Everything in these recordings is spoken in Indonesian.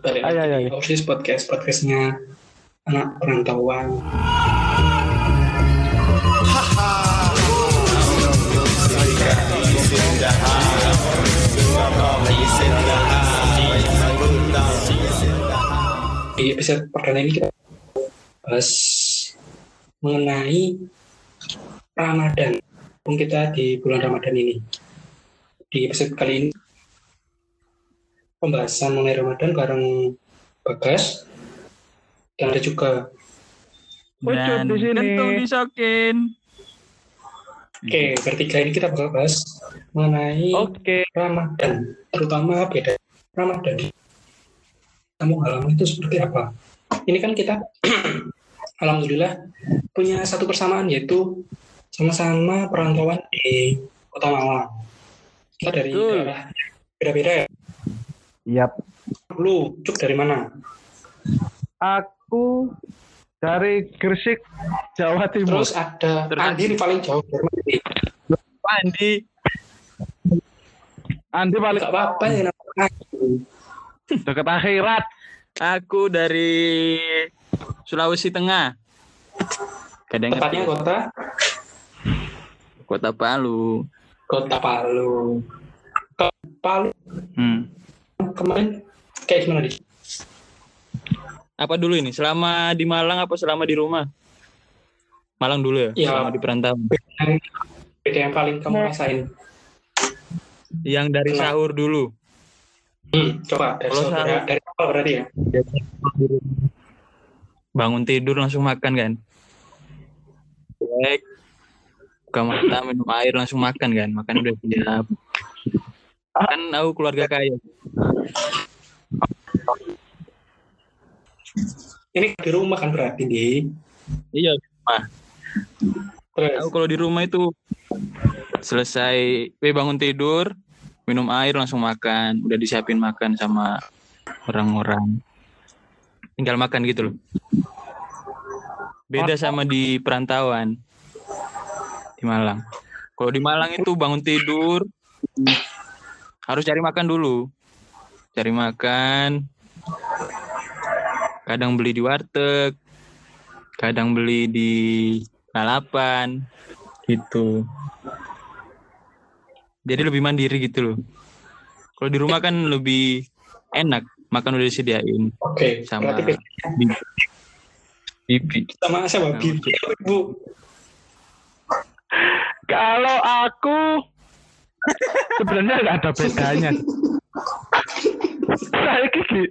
balik Ayo, ayo, lagi ayo. di Oasis Podcast, podcastnya anak perantauan. Di episode perdana ini kita bahas mengenai Ramadan. Kita di bulan Ramadan ini. Di episode kali ini pembahasan mengenai Ramadan bareng Bagas dan ada juga sini. kentung disokin. oke bertiga ini kita bakal bahas mengenai Oke. Ramadan terutama beda Ramadan di kamu halaman itu seperti apa ini kan kita Alhamdulillah punya satu persamaan yaitu sama-sama perantauan di Kota Malang kita dari Betul. daerah beda-beda ya Yap. lu cuk dari mana Aku dari Gresik, Jawa Timur. terus ada Terus- Andi ini paling jauh dari? Andi. Andi paling Gak apa-apa ya namanya. dekat akhirat. Aku dari Sulawesi Tengah. Kadang Tepatnya kota Kota Palu. Kota Palu. Ke Palu Hmm. Kemarin kayak gimana di? Apa dulu ini? Selama di Malang apa selama di rumah? Malang dulu ya? Iya. Selama di perantauan. Beda yang paling kamu rasain. Yang dari Kenapa? sahur dulu. Hmm, coba dari, Kalau sahur. dari awal berarti ya. Bangun tidur langsung makan kan? Baik. Buka mata, minum air langsung makan kan? Makan udah siap. Kan aku keluarga kaya. Ini di rumah kan berarti di. Iya. Terus Aku kalau di rumah itu selesai eh, bangun tidur, minum air langsung makan, udah disiapin makan sama orang-orang. Tinggal makan gitu loh. Beda sama di perantauan di Malang. Kalau di Malang itu bangun tidur harus cari makan dulu. Cari makan. Kadang beli di warteg, kadang beli di lalapan. Gitu. Jadi lebih mandiri gitu loh. Kalau di rumah kan lebih enak. Makan udah disediain. Oke, sama berarti beda bibi. Bibi sama siapa? Sama Bibi Ibu. Kalau aku sebenarnya nggak ada bedanya. Saya gini,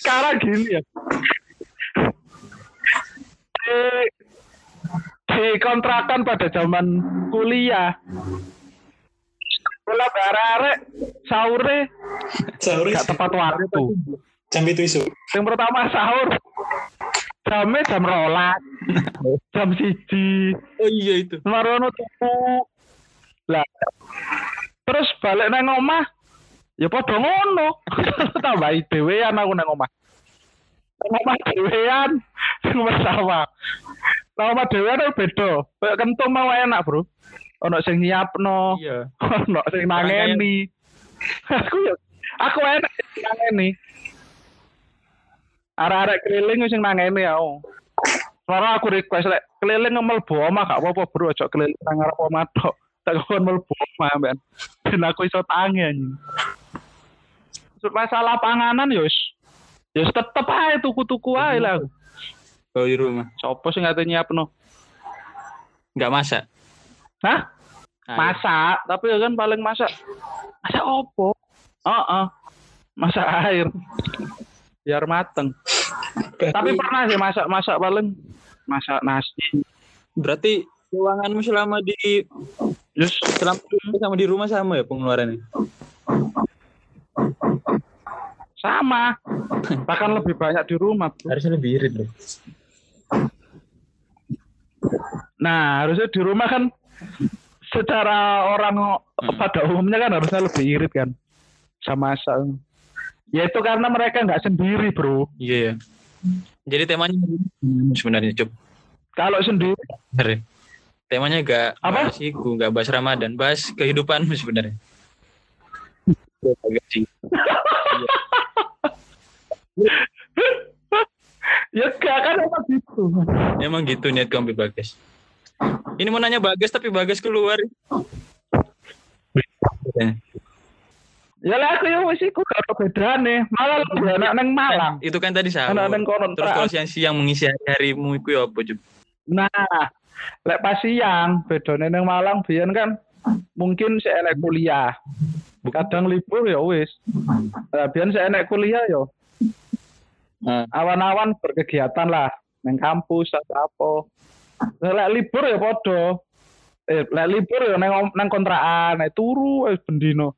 sekarang gini ya. Di, di kontrakan pada zaman kuliah. Kalau arek sahurnya Sahur gak tepat waktu. jam itu isu. Yang pertama sahur jamnya jam rolas, jam siji, oh iya itu marono tuku. Lah. Terus balik nang omah ya padha ngono. Tambahi dhewean aku nang omah. Nang omah dhewean sing bersama. Nang omah dhewean beda. Kayak kentung mau enak, Bro. Ono sing nyiapno, iya ono sing nangeni. aku ya aku enak nangeni. Arek-arek keliling sing nangeni aku. Soalnya aku request lek keliling mlebu omah gak apa-apa bro, aja keliling nang ngarep omah tok. Tak kon mlebu omah ben. Ben aku iso tangi anjing. Masalah panganan ya wis ya tetep ae tuku-tuku ae lah kalau di rumah Sopo sing ngate nyiapno? nggak masak Hah? Ayo. Masak, tapi ya kan paling masak. Masak opo? Heeh. Masak air. Biar mateng. Tapi pernah sih masak-masak paling masak nasi. berarti keuanganmu selama di Terus selama sama di rumah sama ya pengeluarannya sama. Bahkan lebih banyak di rumah. Bro. harusnya lebih irit loh Nah, harusnya di rumah kan secara orang pada umumnya kan harusnya lebih irit kan sama masak. Ya itu karena mereka nggak sendiri, bro. iya ya jadi temanya sebenarnya cup Kalau sendiri, ya? temanya gak Apa? bahas iku, gak bahas Ramadan, bahas kehidupan sebenarnya. ya gak kan emang gitu. Emang gitu niat kamu Bagas. Ini mau nanya Bagas tapi Bagas keluar. Ya lah aku yang masih kok beda nih malah lebih anak neng Malang. Itu kan tadi sama neng. Terus kalau siang siang mengisi harimu itu ya apa juga Nah, lek pas siang bedone neng Malang biar kan mungkin saya kuliah. Kadang libur ya wis. Lah biyen saya enek kuliah yo. Nah, Awan-awan berkegiatan lah nang kampus atau apa. Lek libur ya podo. Eh, lek libur ya nang nang kontrakan, eh, turu wis bendino.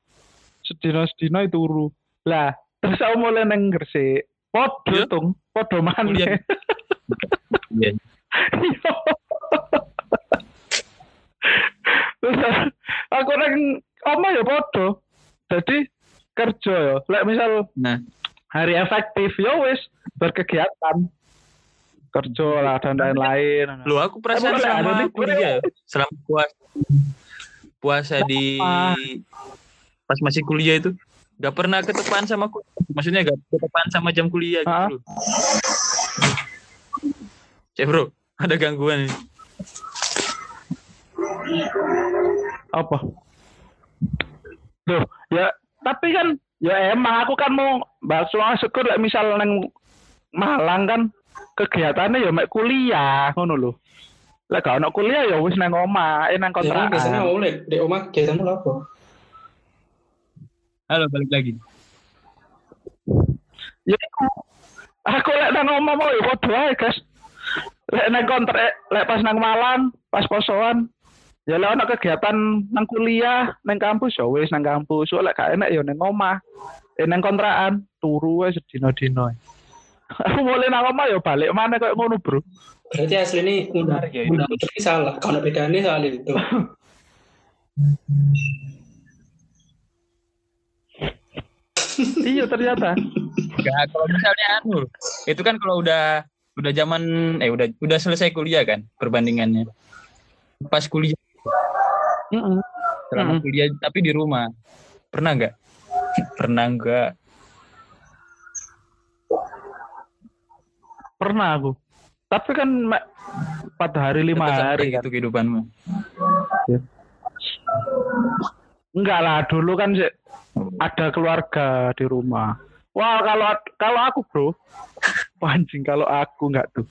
Sedina sedina itu turu. Lah, terus aku mulai nang Gresik. Podo Iya. tung, podo. Iya. Iya. Terus aku nang oma ya podo. Jadi kerja ya. Lek misal Nah, hari efektif ya wis berkegiatan. Kerja lah dan lain-lain. lu aku perasaan ada selama kuliah, selama puasa puasa di pas masih kuliah itu gak pernah ketepaan sama ku- maksudnya gak ketepaan sama jam kuliah Ah. gitu. Cek bro, ada gangguan nih. Apa? Loh, ya tapi kan ya emang aku kan mau bakso syukur lek misal nang Malang kan kegiatannya ya mek kuliah ngono lho. Lek gak ono kuliah ya wis nang omah, eh nang biasanya kontrakan. mau lihat di omah kegiatanmu apa? Halo, balik lagi. Ya iku. Aku lek nang omah mau ya padha ae, guys. Lek nang kontrak lek pas nang Malang, pas posoan ya lek ono kegiatan nang kuliah, nang kampus ya wis nang kampus. So, lek gak enak ya nang omah. Eh nang kontrakan turu wae sedina-dina. Aku mulai nang omah ya balik mana kayak ngono, Bro. Berarti asli ini Menarik ya ini. ini salah. Kalau bedanya soal itu. iya ternyata. Enggak, kalau misalnya anu, itu kan kalau udah udah zaman eh udah udah selesai kuliah kan perbandingannya. Pas kuliah, Heeh. selama Mm-mm. kuliah tapi di rumah. Pernah nggak? Pernah nggak? Pernah aku. Tapi kan pada hari lima Tetap hari seperti kan. itu kehidupanmu. Enggak lah, dulu kan sih ada keluarga di rumah. Wah, kalau kalau aku, Bro. Anjing kalau aku enggak tuh.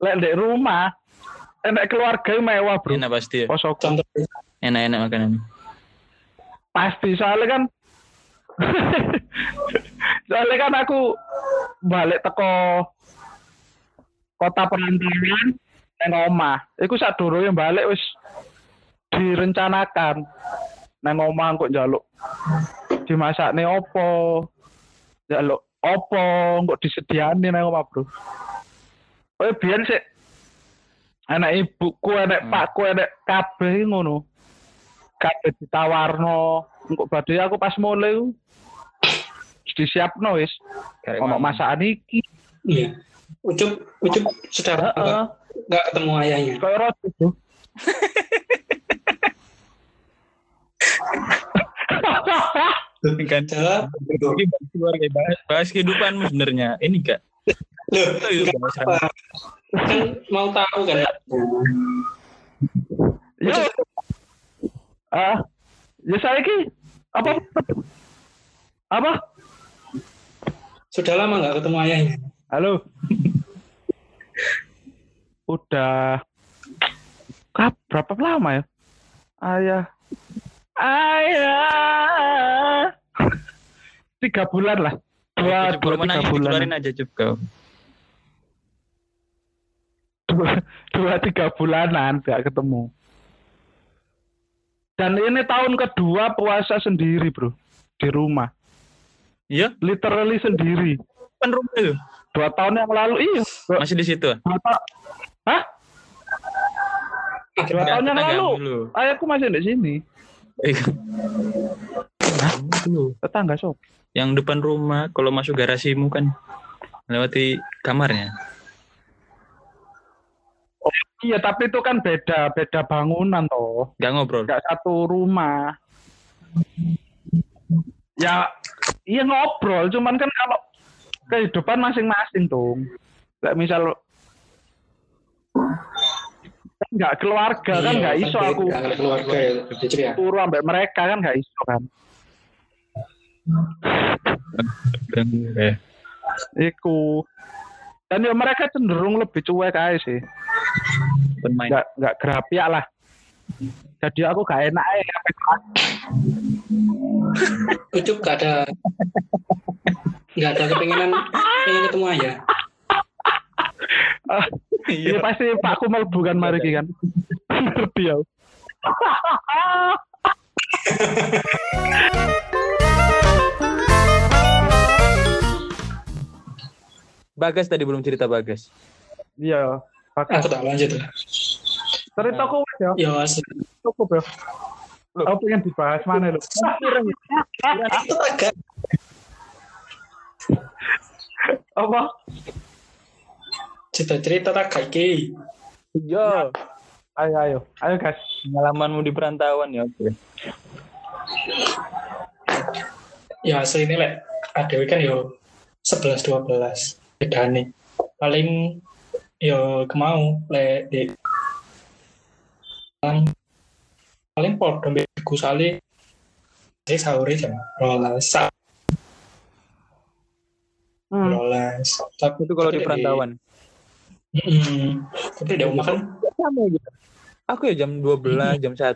Lek di rumah enak keluarga yang mewah, Bro. Enak pasti ya. Kosok Contoh Enak-enak makanan. pasti soalnya kan soalnya kan aku balik teko kota perantauan nang omah. Iku sak yang balik wis direncanakan nang omah kok njaluk dimasakne opo njaluk opo kok disediani nang omah, Bro. Oh, biyen sih anak ibuku, anak Hmm. pakku, anak kabeh ngono. Kabeh ditawarno, engko badhe aku pas mulai disiapno wis. Ono masakan iki. Iya. Ucup, Ucup sudah Heeh. nggak nggak ketemu ayahnya. Kayak roti tuh. kan Jawab. ini bahas keluarga bahas, bahas kehidupanmu sebenarnya ini enggak Loh, apa. Kan mau tahu kan? Ya. Ah, ya saya ki apa apa? Sudah lama nggak ketemu ayahnya. Halo. Udah Kap, berapa lama ya? Ayah. Ayah. Tiga bulan lah. Dua, dua tiga bulan. keluarin aja cup kau Dua, dua tiga bulanan gak ketemu. Dan ini tahun kedua puasa sendiri bro. Di rumah. iya Literally sendiri. kan rumah itu Dua tahun yang lalu, iya. Dua, masih di situ dua ta- Hah? Dua tahun yang lalu. Ayahku masih di sini. Hah? Itu. Tetangga sob. yang depan rumah kalau masuk garasimu kan lewati kamarnya Iya, tapi itu kan beda, beda bangunan toh. nggak ngobrol Gak satu rumah. Ya, iya ngobrol, cuman kan kalau kehidupan masing-masing dong. Kayak misal Kan nggak keluarga kan Iya, nggak iso aku keluarga ya ya turu ambek mereka kan nggak iso kan. Dan eh, Iku. Dan ya mereka cenderung lebih cuek aja sih. Bermain. Nggak nggak gerapiak lah. Jadi aku gak enak ya Ucup gak ada nggak ada kepinginan pengen ketemu ayah Ini pasti Pak Kumal bukan mari kan. Ngerti ya. Bagas tadi belum cerita Bagas. Iya. Pak. aku tak lanjut lah Cerita wes ya. ya asli. Cukup ya. Aku pengen dibahas mana lu? itu agak Apa? cerita cerita tak kayak Yo, Ayo ayo. Ayo guys. pengalamanmu di perantauan ya oke. ya asli ini lek ada kan yo 11 12 beda nih paling yo kemau lek di paling paling podo mbek gusali saya sahur jam rolas Hmm. rolas tapi Itu kalau di perantauan. Tapi di rumah kan Sama gitu. Aku ya jam 12, jam 1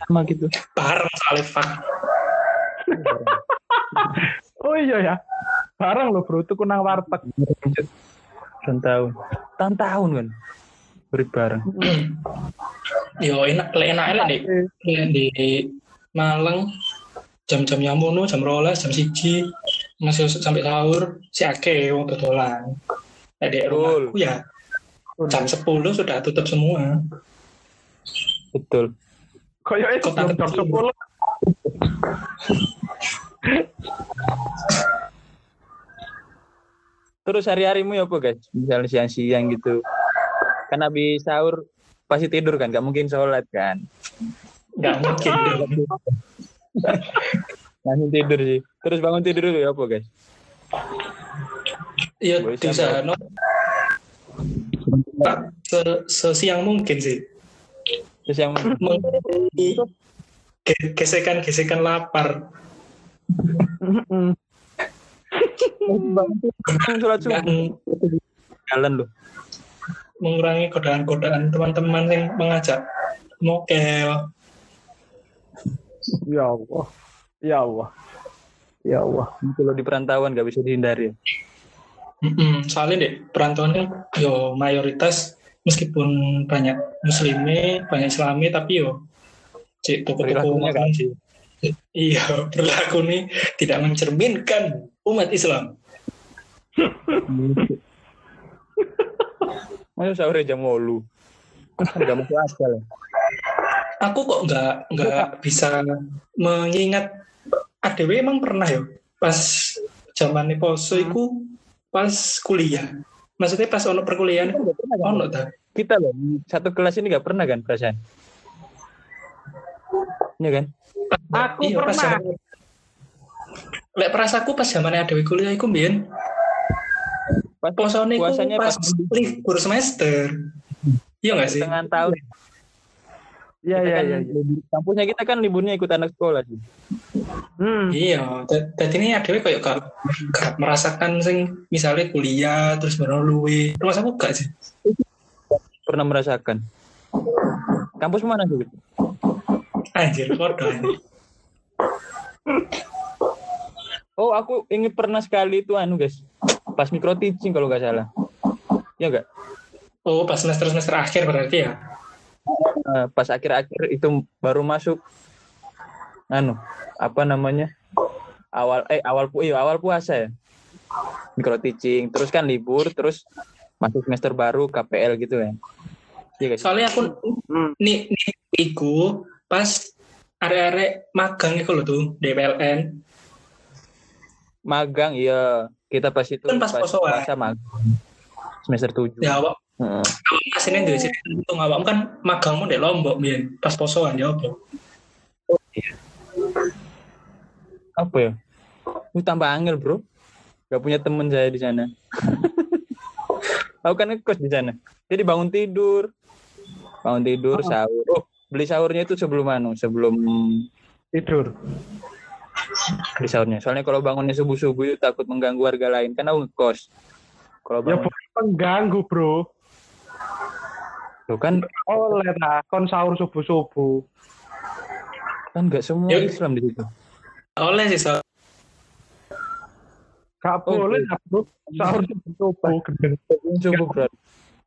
sama gitu. bareng soalnya fak Oh iya ya. Barang lo bro, tuku nang warteg. Perantauan. Tahun-tahun kan. Beri bareng. yo enak lek enak enak deh di Malang jam-jam nyamono jam rolas jam siji masih sampai sahur si ake wong dodolan di rumahku ya jam 10 sudah tutup semua Betul. Koyoknya Kota sebelum jam kecil. 10. Terus hari-harimu ya apa guys? Misalnya siang-siang gitu. Kan habis sahur pasti tidur kan, gak mungkin sholat kan. nggak mungkin. Langsung tidur sih. Terus bangun tidur dulu ya apa guys? ya Boleh di sana tak se- sesiang mungkin sih Terus yang mengurangi ge- gesekan-gesekan lapar Dan jalan loh. mengurangi godaan-godaan teman-teman yang mengajak mokel Ya Allah. Ya Allah. Ya Allah. Kalau di perantauan gak bisa dihindari. Mm-mm, soalnya deh perantauan kan yo mayoritas meskipun banyak muslimi banyak islami tapi yo cek toko-toko makan iya perilaku nih tidak mencerminkan umat Islam Masa sahur jam 8. Kan gak masuk akal. aku kok nggak nggak bisa mengingat ADW emang pernah ya pas zaman poso itu pas kuliah maksudnya pas ono perkuliahan itu ono ta Kita loh, satu kelas ini gak pernah kan perasaan? Iya kan? Aku Iya, pas pernah. zaman- lek perasaku pas zaman ADW kuliah iku mbien Pas posone iku puasanya pas pas libur semester iya nggak sih tengah tahun. Iya iya kan iya. libur- Kampusnya kita kan liburnya ikut anak sekolah sih. Hmm. Iya, dadi ini ada kayak gak, gak merasakan sing misalnya kuliah terus baru luwe. Terus aku gak sih. Pernah merasakan. Kampus mana sih? Anjir, kode. Oh, aku ingin pernah sekali itu anu guys. Pas micro teaching kalau nggak salah. Ya enggak? Oh, pas semester-semester akhir berarti ya. Eh, pas akhir-akhir itu baru masuk anu apa namanya awal eh awal pu iya, awal puasa ya micro teaching terus kan libur terus masuk semester baru KPL gitu ya iya guys Soalnya aku Hmm. nih nih iku pas arek-arek magang iku lho tuh DPLN. Magang iya kita pas itu Kan pas posoan. puasa magang semester tujuh Ya awak Heeh. asine duwe cerita untung awakmu kan magangmu di Lombok biyen pas posoan ya apa? apa ya Ini tambah angel bro gak punya temen saya di sana Aku kan ngekos di sana. Jadi bangun tidur. Bangun tidur, sahur. Oh, beli sahurnya itu sebelum anu, sebelum Tidur. Beli sahurnya. Soalnya kalau bangunnya subuh-subuh itu takut mengganggu warga lain. Kan aku ngekos. Kalau Ya bangun, bukan pengganggu, Bro. Tuh kan Oleh ta, kon sahur subuh-subuh. kan nggak semua Ya. Islam di situ. Oleh sih, Sal. Gak Oh, boleh, lah, Bro. Sahur subuh-subuh. Subuh berat.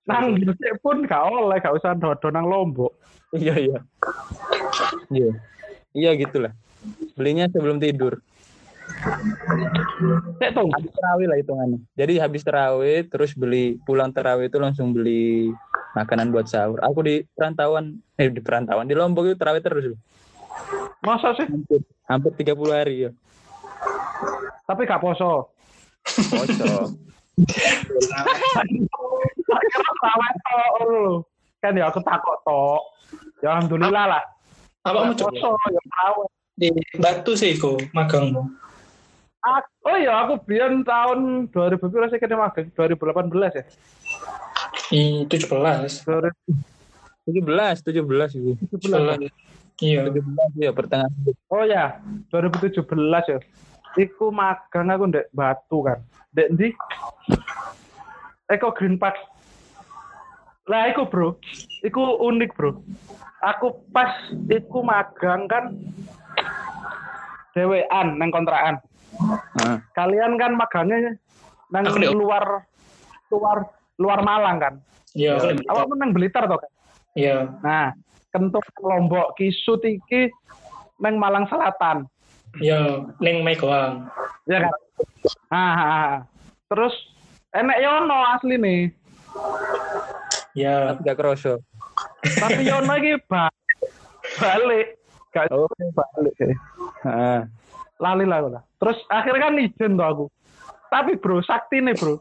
Nang gresik pun gak oleh, gak usah dodo nang Lombok. Iya iya. Iya. Iya gitulah. Belinya sebelum tidur. Tuh. Habis terawih lah hitungannya. Jadi habis terawih terus beli pulang terawih itu langsung beli makanan buat sahur. Aku di perantauan eh di perantauan di Lombok itu terawih terus. Masa sih? Hampir hampir 30 hari ya. Tapi gak poso. Lho. Kan ya aku takut tok. Ya alhamdulillah lah. Apa mau poso ya terawih. Di Batu sih, kok magangmu. Ah, Oh iya, aku biyen tahun 2000 piro sih kene magang 2018 ya. Di 17. 17, 17 itu. 2017. Iya. 17 ya pertengahan. Oh ya, 2017 ya. Iku magang aku ndek Batu kan. Ndek ndi? Eko Green Park. Lah iku bro, iku unik bro. Aku pas iku magang kan dewean nang kontrakan. Nah, Kalian kan magangnya nang luar luar luar Malang kan. Iya. Awak pun nang Blitar toh kan. Iya. Nah, kentuk Lombok Kisut iki nang Malang Selatan. Iya. Neng Megoang. ya kan ah, ah, ah. terus enek Yono asli nih Iya. tapi gak kerosok. tapi Yono iki ba balik gak Oh. balik lali lah aku lah terus akhirnya kan izin tuh aku tapi bro sakti nih bro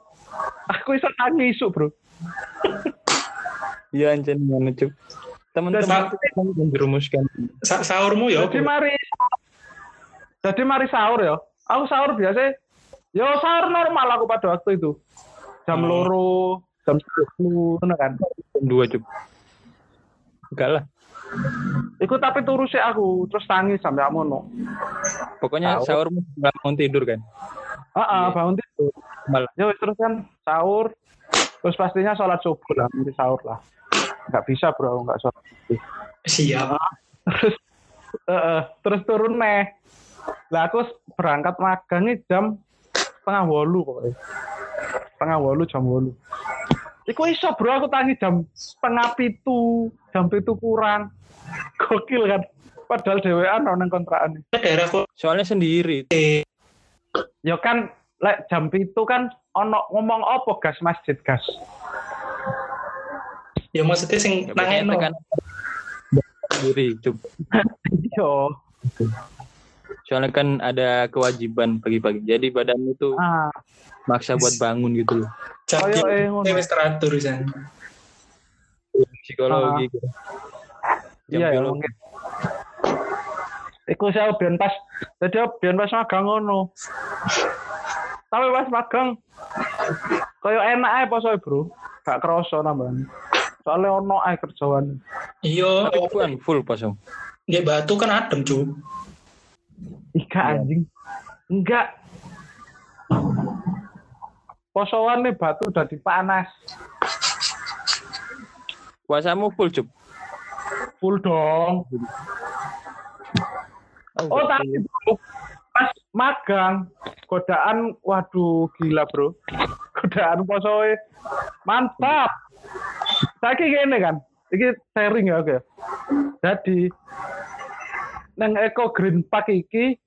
aku bisa tangi isu bro iya anjir mana cuk. Teman-teman kan menjerumuskan. Sa sahurmu ya jadi mari jadi mari sahur ya aku sahur biasa yo sahur normal aku pada waktu itu jam Hmm. loro jam sepuluh kan Jam dua cuk. Enggak lah. Iku tapi turu sih aku terus tangi sampai amono. Pokoknya Tahu. sahurmu nggak mau tidur kan. Heeh, Iya. bangun tidur. Malah. Ya terus kan sahur. Terus pastinya sholat subuh lah, nanti sahur lah. Nggak bisa bro, aku nggak sholat subuh. Siap. Terus, eh, terus turun nih. Lah aku berangkat magang nih jam setengah wolu pokoknya. Setengah wolu jam wolu. Iku iso bro aku tangi jam setengah pitu, jam pitu kurang. Gokil kan. Padahal dewean nang kontrakan. Daerah kok Soalnya sendiri. Ya kan lek jam pitu kan ono ngomong apa gas masjid gas. ya maksudnya sing Ya, pokoknya nangeno. tekan sendiri cuk. Yo. Soalnya kan ada kewajiban pagi-pagi. Jadi badan itu Ah, maksa buat bangun gitu loh. Jam Kayak, eh, dia ngono. wis teratur. Psikologi gitu. Iya ya biologi. mungkin. Iku saya biyen pas jadi biyen pas magang ngono. Tapi pas magang koyo enak ae posoe, Bro. Gak kerasa nambahan. Soalnya ono ae kerjaan. Iya, Tapi full, full pasang. dia batu kan adem cu. Ika anjing. Enggak. Posoan nih batu udah dipanas. Puasamu full cuk. Full dong. Oh tapi bro, pas magang godaan waduh gila bro. Godaan posoe mantap. Saya gini kan ini sharing ya oke. Jadi neng Eko Green Park iki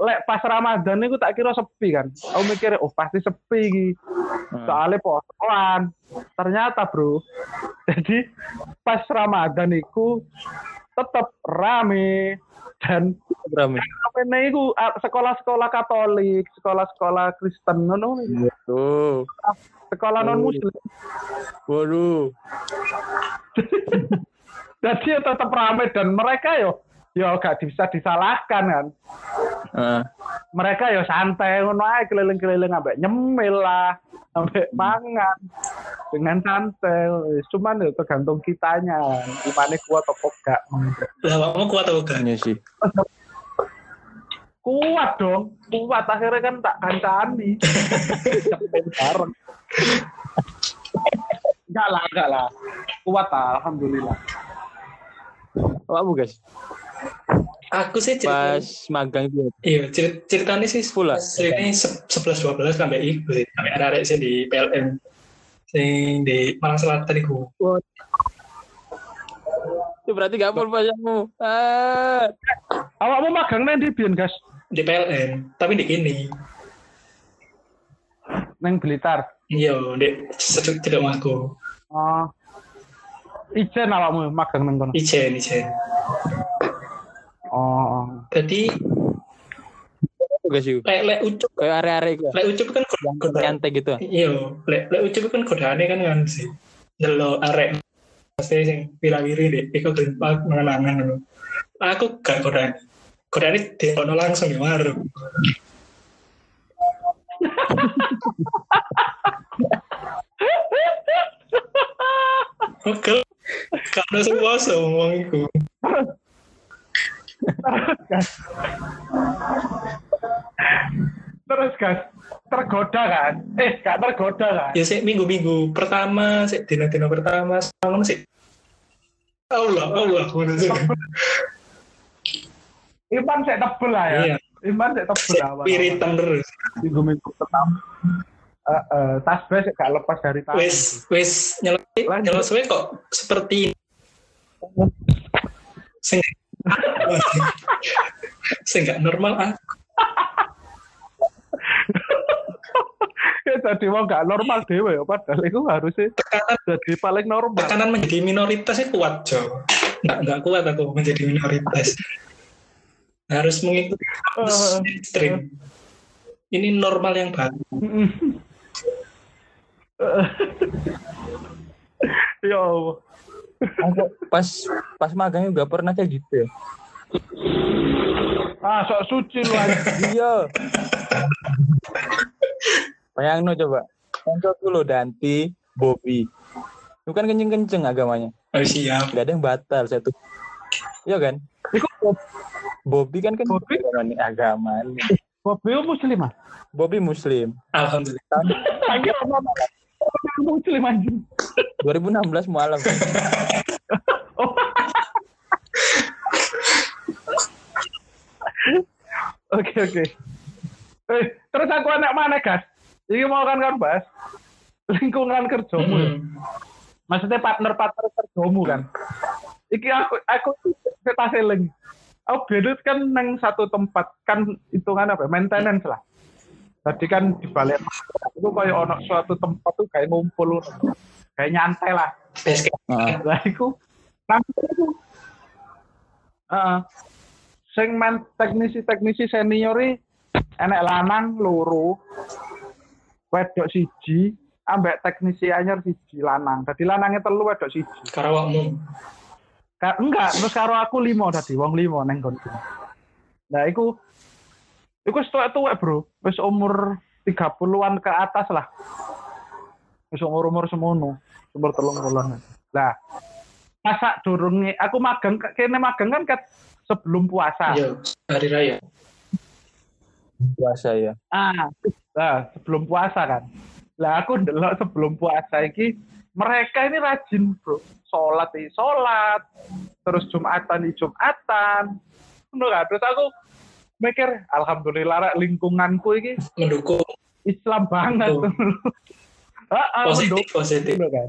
lek pas Ramadan itu tak kira sepi kan aku mikir oh pasti sepi iki soalnya posoan ternyata bro jadi pas Ramadan itu tetap rame dan Rame. Kene iku ah, sekolah-sekolah Katolik, sekolah-sekolah Kristen ngono. Tuh. Sekolah non muslim. Waduh. Jadi ya tetap ramai dan mereka yo yo gak bisa disalahkan kan. Ah, Mereka yo santai ngono ae keliling-keliling ambek nyemil lah, ambek mangan. dengan santai cuman ya tergantung kitanya gimana kuat apa enggak Lah awakmu kuat atau enggak? Iya sih. kuat dong kuat akhirnya kan tak kancani Cepet bareng enggak lah enggak lah kuat lah alhamdulillah Apa guys? Aku sih cerita, Pas magang itu. iya cerit- ceritanya sih Full lah. Ceritanya se- 11 12 sampai iku sih. Sampai arek sih di PLN sing di Malang Selatan iku. Itu berarti gak full pasamu. Ah. awakmu magang nang di gas Di PLN, tapi di kini. neng Blitar Iya, di sedikit tidak ngaku. oh Ijen awakmu magang nang kono Ijen, ijen. Jadi guys yuk. lek lek ucup, Kayak area-area itu. lek ucup kan god- godaan. Nyantai gitu. Iya, lek lek ucup kan godaane kan kan sih. Jelo arek pasti sing pilawiri deh, iku green park mengenangan ngono. Aku gak godaan. Godaane di kono langsung di warung. Oke, karena semua ngomong iku. Terus gas tergoda kan eh gak tergoda kan Ya sih minggu-minggu pertama, sih dino-dino pertama, sama sih. Allah, Allah. Iman saya tebel lah ya Iya, Iman saya tebel lah piritan terus. minggu minggu pertama Eh, eh, tas bes gak lepas dari tangan Wes, wes Lanjut. nyelesai kok seperti ini. Sing, sing gak normal ah. ya jadi mau gak normal dewe ya padahal itu harusnya Tekanan, jadi paling normal tekanan menjadi minoritas itu kuat, Jo. Nggak, nggak kuat aku menjadi minoritas. Harus mengikuti arus Eh, ekstrim. Ini normal yang baru. ya Allah Aku pas pas magang juga pernah kayak gitu ya. ah sok suci lu. Iya. Bayangin coba. Konco dulu Danti, Bobby. Itu kan kenceng-kenceng agamanya. Oh, siap. Gak ada yang batal satu. Iya kan? Iku Bobby kan kan Bobby? agamanya. agamanya. Bobby muslim ah Bobby Muslim. Alhamdulillah. Muslim anjing 2016 mualaf. oh Oke oke. Eh, terus aku anak mana gas? Ini mau kan kan bahas lingkungan kerjamu. ya? Hmm. Maksudnya partner-partner kerjamu kan. Iki aku aku kita seling. Aku beda kan neng satu tempat kan hitungan apa? Maintenance lah. Tadi kan di balik itu kayak ono suatu tempat tuh kayak ngumpul, kayak nyantai lah. Base camp. Heeh. Lah iku nanti iku Heeh. sing men teknisi-teknisi seniori enek lanang loro wedok siji ambek teknisi anyar siji lanang. Dadi lanangnya telu wedok siji. Karawakmu. Ka- enggak, terus karo aku limo tadi, wong limo neng konku. Nah, iku iku wis tuwek-tuwek, Bro. Wis umur 30-an ke atas lah. Wis umur-umur semono, umur telung bulan. Lah, masa durunge aku magang kene magang kan kat sebelum puasa. Iya, hari raya. Puasa ya. Ah, nah, sebelum puasa kan. Lah aku ndelok sebelum puasa iki mereka ini rajin, Bro. Salat iki salat, terus Jumatan iki Jumatan. Ngono kan. Terus aku mikir, alhamdulillah lingkunganku iki Mendukung Islam banget. Betul. Heeh, positif, mendukung, positif. ngono kan.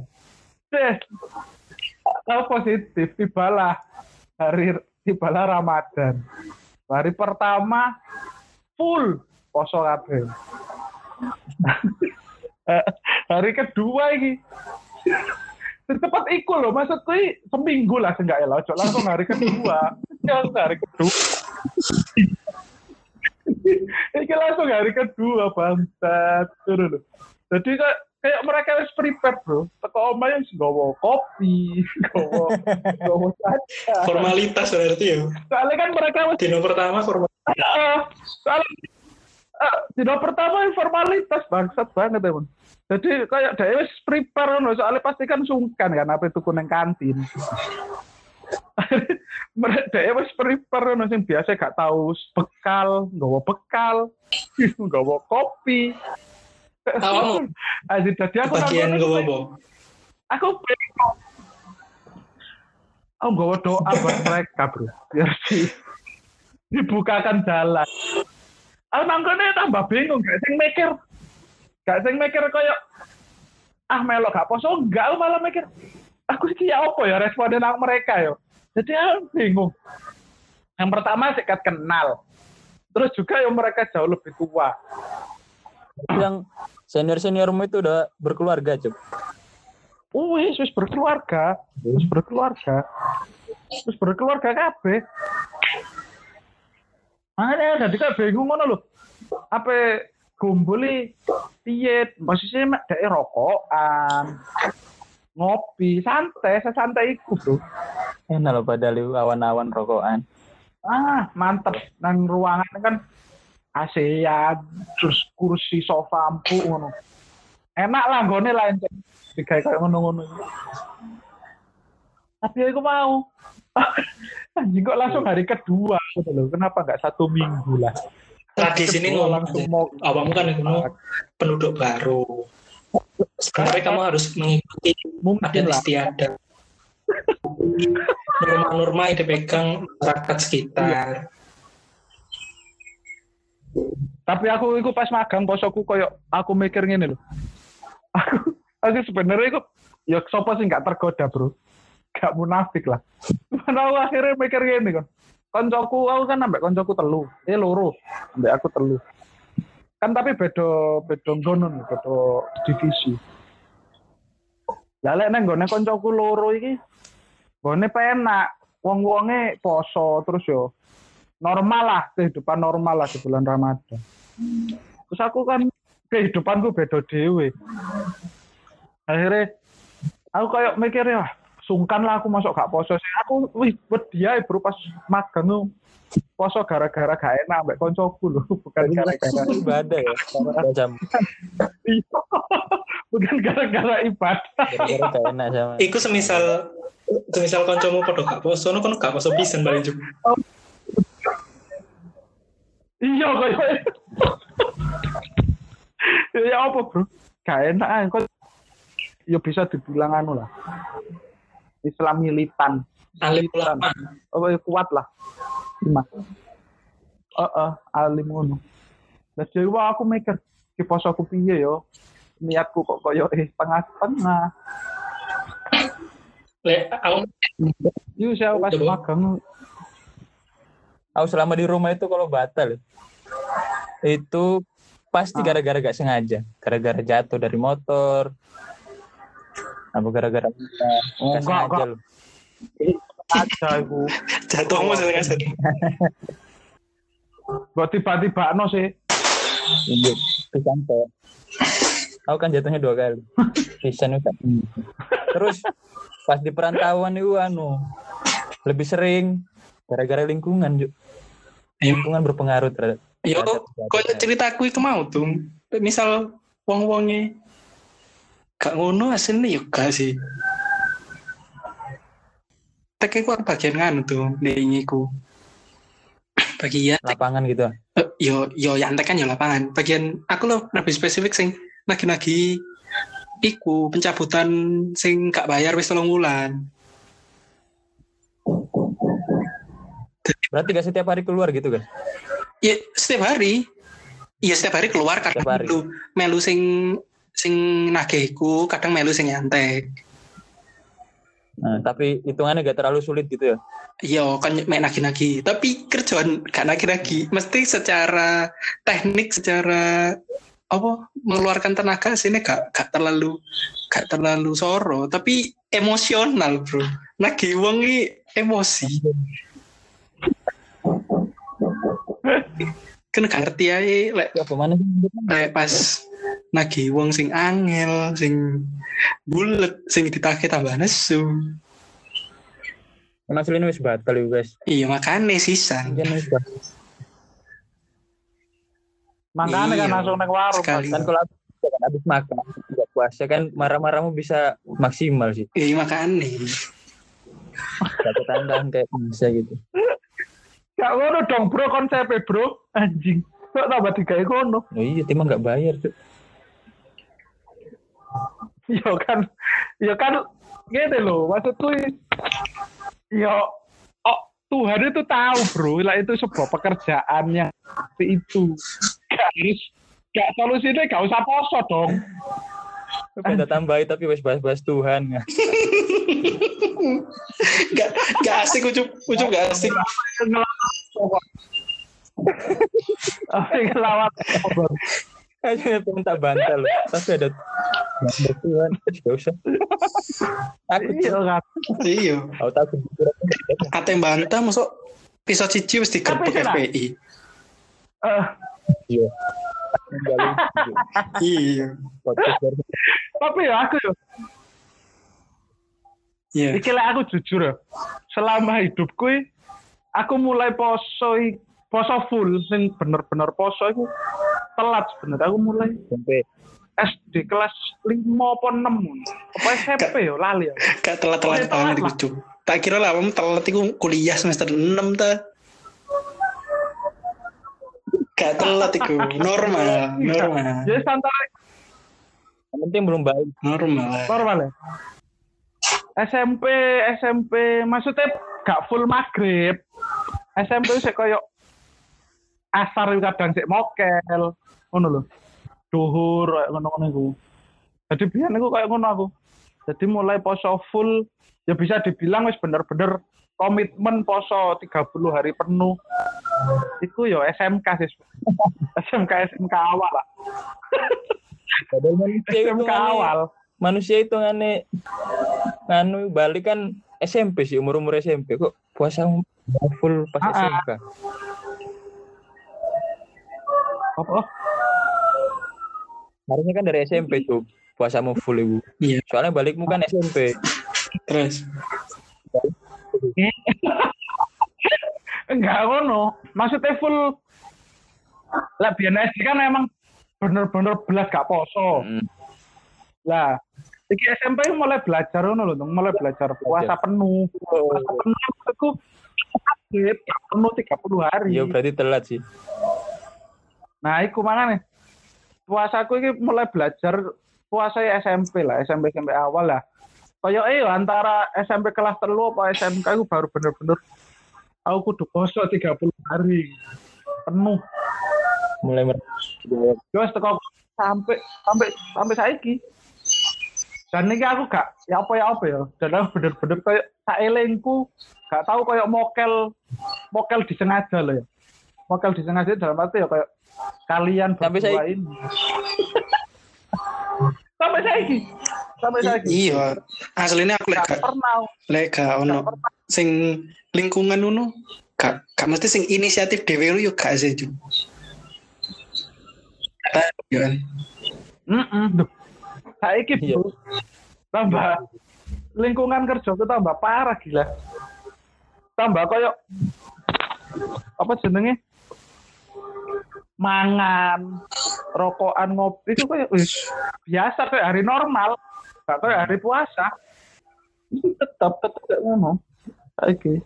Oh, positif tibalah hari tibalah Ramadan. Hari pertama full poso kabeh. hari kedua ini cepat iku loh maksudku ini seminggu lah seenggak ya langsung hari kedua ya hari kedua ini langsung hari kedua bangsat Turun loh. jadi kayak kayak mereka harus prepare bro teko omah yang gowo kopi gowo gowo saja Formalitas berarti ya. soalnya kan mereka Dino pertama formal. Heeh. soalnya Ah, dino pertama formalitas bangsat banget emang. Jadi kayak dia prepare ngono soalnya pasti kan sungkan kan apa itu kuning kantin. Mereka wis prepare ngono sing biasa gak tahu bekal, nggawa bekal, nggawa kopi. Awakmu Aji aku bagian kono, bobo. Aku. Aku nggawa doa buat mereka, Bro. Biar di dibukakan jalan. Aku nangkone tambah bingung, gak sing mikir. Gak sing mikir kayak ah melok gak poso enggak aku malah mikir aku iki ya apa ya responden nang mereka yo. Jadi aku bingung. Yang pertama sikat kenal. Terus juga yang mereka jauh lebih tua. Yang senior seniormu itu udah berkeluarga, Cuk. Oh, wis berkeluarga, wis berkeluarga. Wis berkeluarga kabeh. Makanya jadi kayak bingung ngono lho. Apa gumbuli piye? Maksudnya mek dhek rokokan, ngopi, santai, sesantai iku, Bro. Enak loh padahal itu awan-awan rokokan. Ah, mantep nang ruangan kan ASEAN, terus kursi sofa empuk ngono. Enak lah lah ente. Digawe kayak ngono-ngono. Tapi aku mau. Anjing kok langsung hari kedua gitu loh. Kenapa nggak satu minggu lah? Tradisi ini ngomong langsung mau awakmu kan itu penduduk baru. Sebenarnya kamu harus mengikuti mungkin adat istiadat. Norma-norma yang dipegang masyarakat sekitar. Tapi aku iku pas magang posoku koyo aku mikir ngene lho. Aku aku sebenarnya iku ya sapa sih nggak tergoda, Bro. Gak munafik lah. Mana aku akhirnya mikir ngene kan. Koncoku aku kan ambek koncoku telu. Eh loro. Ambek aku telu. Kan tapi beda ngono nih, beda divisi. Lah lek nang gone koncoku loro iki gone penak. Wong-wonge poso terus yo normal lah kehidupan normal lah di bulan Ramadan. Terus aku kan kehidupanku beda dewe. Akhirnya aku kayak mikir ya sungkan lah aku masuk gak poso sih. Aku wih wedi ae bro pas magang poso gara-gara gak enak ambek koncoku lho, bukan gara-gara ibadah ya. Gara-gara jam. bukan gara-gara ibadah. Gara-gara gak enak sama. Iku semisal semisal kancamu padha gak poso, no kono gak poso pisan paling juga. Iya kayak ya apa bro? Gak enak ae kok ya bisa dibilang anu lah. Islam militan. Ulama. apa ya, kuat lah lima. Heeh, alim ngono. Jadi wah aku mikir di pos aku piye yo? Niatku kok koyo eh tengah-tengah. Le, aku Iya saya pas magang. Aku selama di rumah itu kalau batal itu pasti Ah. gara-gara gak sengaja, gara-gara jatuh dari motor, apa gara-gara Oh, gak enggak, sengaja loh. Aja iku jatuhmu seneng. buat tiba-tiba no sih Iya, kesampe. Aku kan jatuhnya dua kali. Pisan itu. Terus pas di perantauan itu anu lebih sering gara-gara lingkungan, Juk. Ayo. Lingkungan berpengaruh terhadap Yo, terhadap- kok ceritaku iku mau tuh. Misal wong-wonge gak ngono aslinya yo gak sih. Tek iku bagian nganu tuh, ku Bagian lapangan gitu. eh, yo yo yang tek kan yo lapangan. Bagian aku lo lebih spesifik sing lagi-lagi iku pencabutan sing gak bayar wis tolong wulan. Berarti gak setiap hari keluar gitu kan? Ya setiap hari. Iya setiap hari keluar kadang Setiap hari. melu melu sing sing nagihku, kadang melu sing nyantek. Nah, tapi hitungannya gak terlalu sulit gitu ya. Iya kan main nagi-nagi, tapi kerjaan gak nagi-nagi. Mesti secara teknik, secara apa mengeluarkan tenaga sini gak gak terlalu gak terlalu soro, tapi emosional bro. Nagi wong ini emosi. Kan gak ngerti aja, lek Ya pas nagi wong sing angel, sing bulet, sing ditagih tambah nesu. Kan aslinya wis batal ya guys. Iya makanya sisan. Kan. Makanya kan Iya. langsung nang warung. Sekali. Kan kalau habis, kan habis makan, nggak puasa kan marah-marahmu bisa maksimal sih. Iya makanya. Satu tangan kayak bisa gitu. Gak ngono dong bro konsepnya bro. Anjing. Kok tambah digawe ngono? Oh iya, timah nggak bayar tuh. Ya kan. Ya kan gitu loh. Maksudku ya oh, Tuhan itu tahu bro. Lah itu sebuah pekerjaan yang seperti itu. Gak harus gak solusinya gak usah poso dong. Kita tambahin tapi wes bahas-bahas Tuhan. Gak, gak asik ucup, ucup gak asik. Tapi ngelawat. Aja pengen tak bantal. Tapi ada Tuhan. Gak usah. Aku Iya kan. Iya. aku takut. Kata yang bantah masuk pisau cici mesti Nak. FPI. Iya. Iya. tapi ya aku ya. Iya. Iki aku jujur ya. Selama hidupku i, aku mulai poso poso full sing bener-bener poso iku telat sebenarnya aku mulai sampai SD kelas 5 apa 6 apa SMP ya lali ya Gak telat-telat banget telat lah. ucup. Tak kira lah, kamu telat itu kuliah semester 6 ta. Gak telat itu, normal, normal, jadi santai yang penting belum baik. normal. normal ya SMP SMP maksudnya gak full maghrib SMP sih koyo asar itu kadang sih mokel. Ngono lho. Duhur ngono-ngono iku. Jadi biar aku kayak ngono aku. Jadi mulai poso full ya bisa dibilang wis bener-bener komitmen poso 30 hari penuh. Itu yo SMK sih. SMK SMK awal lah. Padahal manusia itu SMK awal. manusia itu ngane nganu balik kan SMP sih umur umur SMP kok puasa full pas Ah, ah. SMK. Apa Harusnya kan dari SMP tuh puasamu full ibu. Iya. Soalnya balikmu kan SMP. Terus, Enggak ngono. Maksudnya full lah biar SD kan emang bener-bener belas gak poso. Hmm. Lah, iki SMP mulai belajar ngono lho, Tung. mulai belajar puasa penuh. Puasa penuh aku sakit penuh 30 hari. Iya berarti telat sih. Nah, iku mana nih? Puasaku ini mulai belajar puasa ya SMP lah, SMP SMP awal lah. Kayak eh antara SMP kelas telu apa SMK aku baru bener-bener aku kudu poso 30 hari penuh. Mulai mer- Terus teko sampai sampai sampai saiki. Dan ini aku gak ya apa ya apa ya. Dan aku bener-bener kayak tak elengku gak tahu kayak mokel mokel disengaja loh ya. Mokel disengaja dalam arti ya kayak kalian Sampai berdua saiki. ini. sampai saiki. Sampai i- saiki. iya, aslinya aku lek Gak gak, pernah. lek gak ono sing lingkungan ngono, gak, gak mesti sing inisiatif dhewe lu yo gak sih, Ju. Iya kan? Mm Duh. Saiki Iya. Tambah lingkungan kerja kita tambah parah gila. Tambah kayak apa jenenge? Mangan, rokokan, ngopi itu kayak wis, biasa kayak hari normal, gak kayak hari puasa. Itu tetap tetap kayak ngono. Saiki.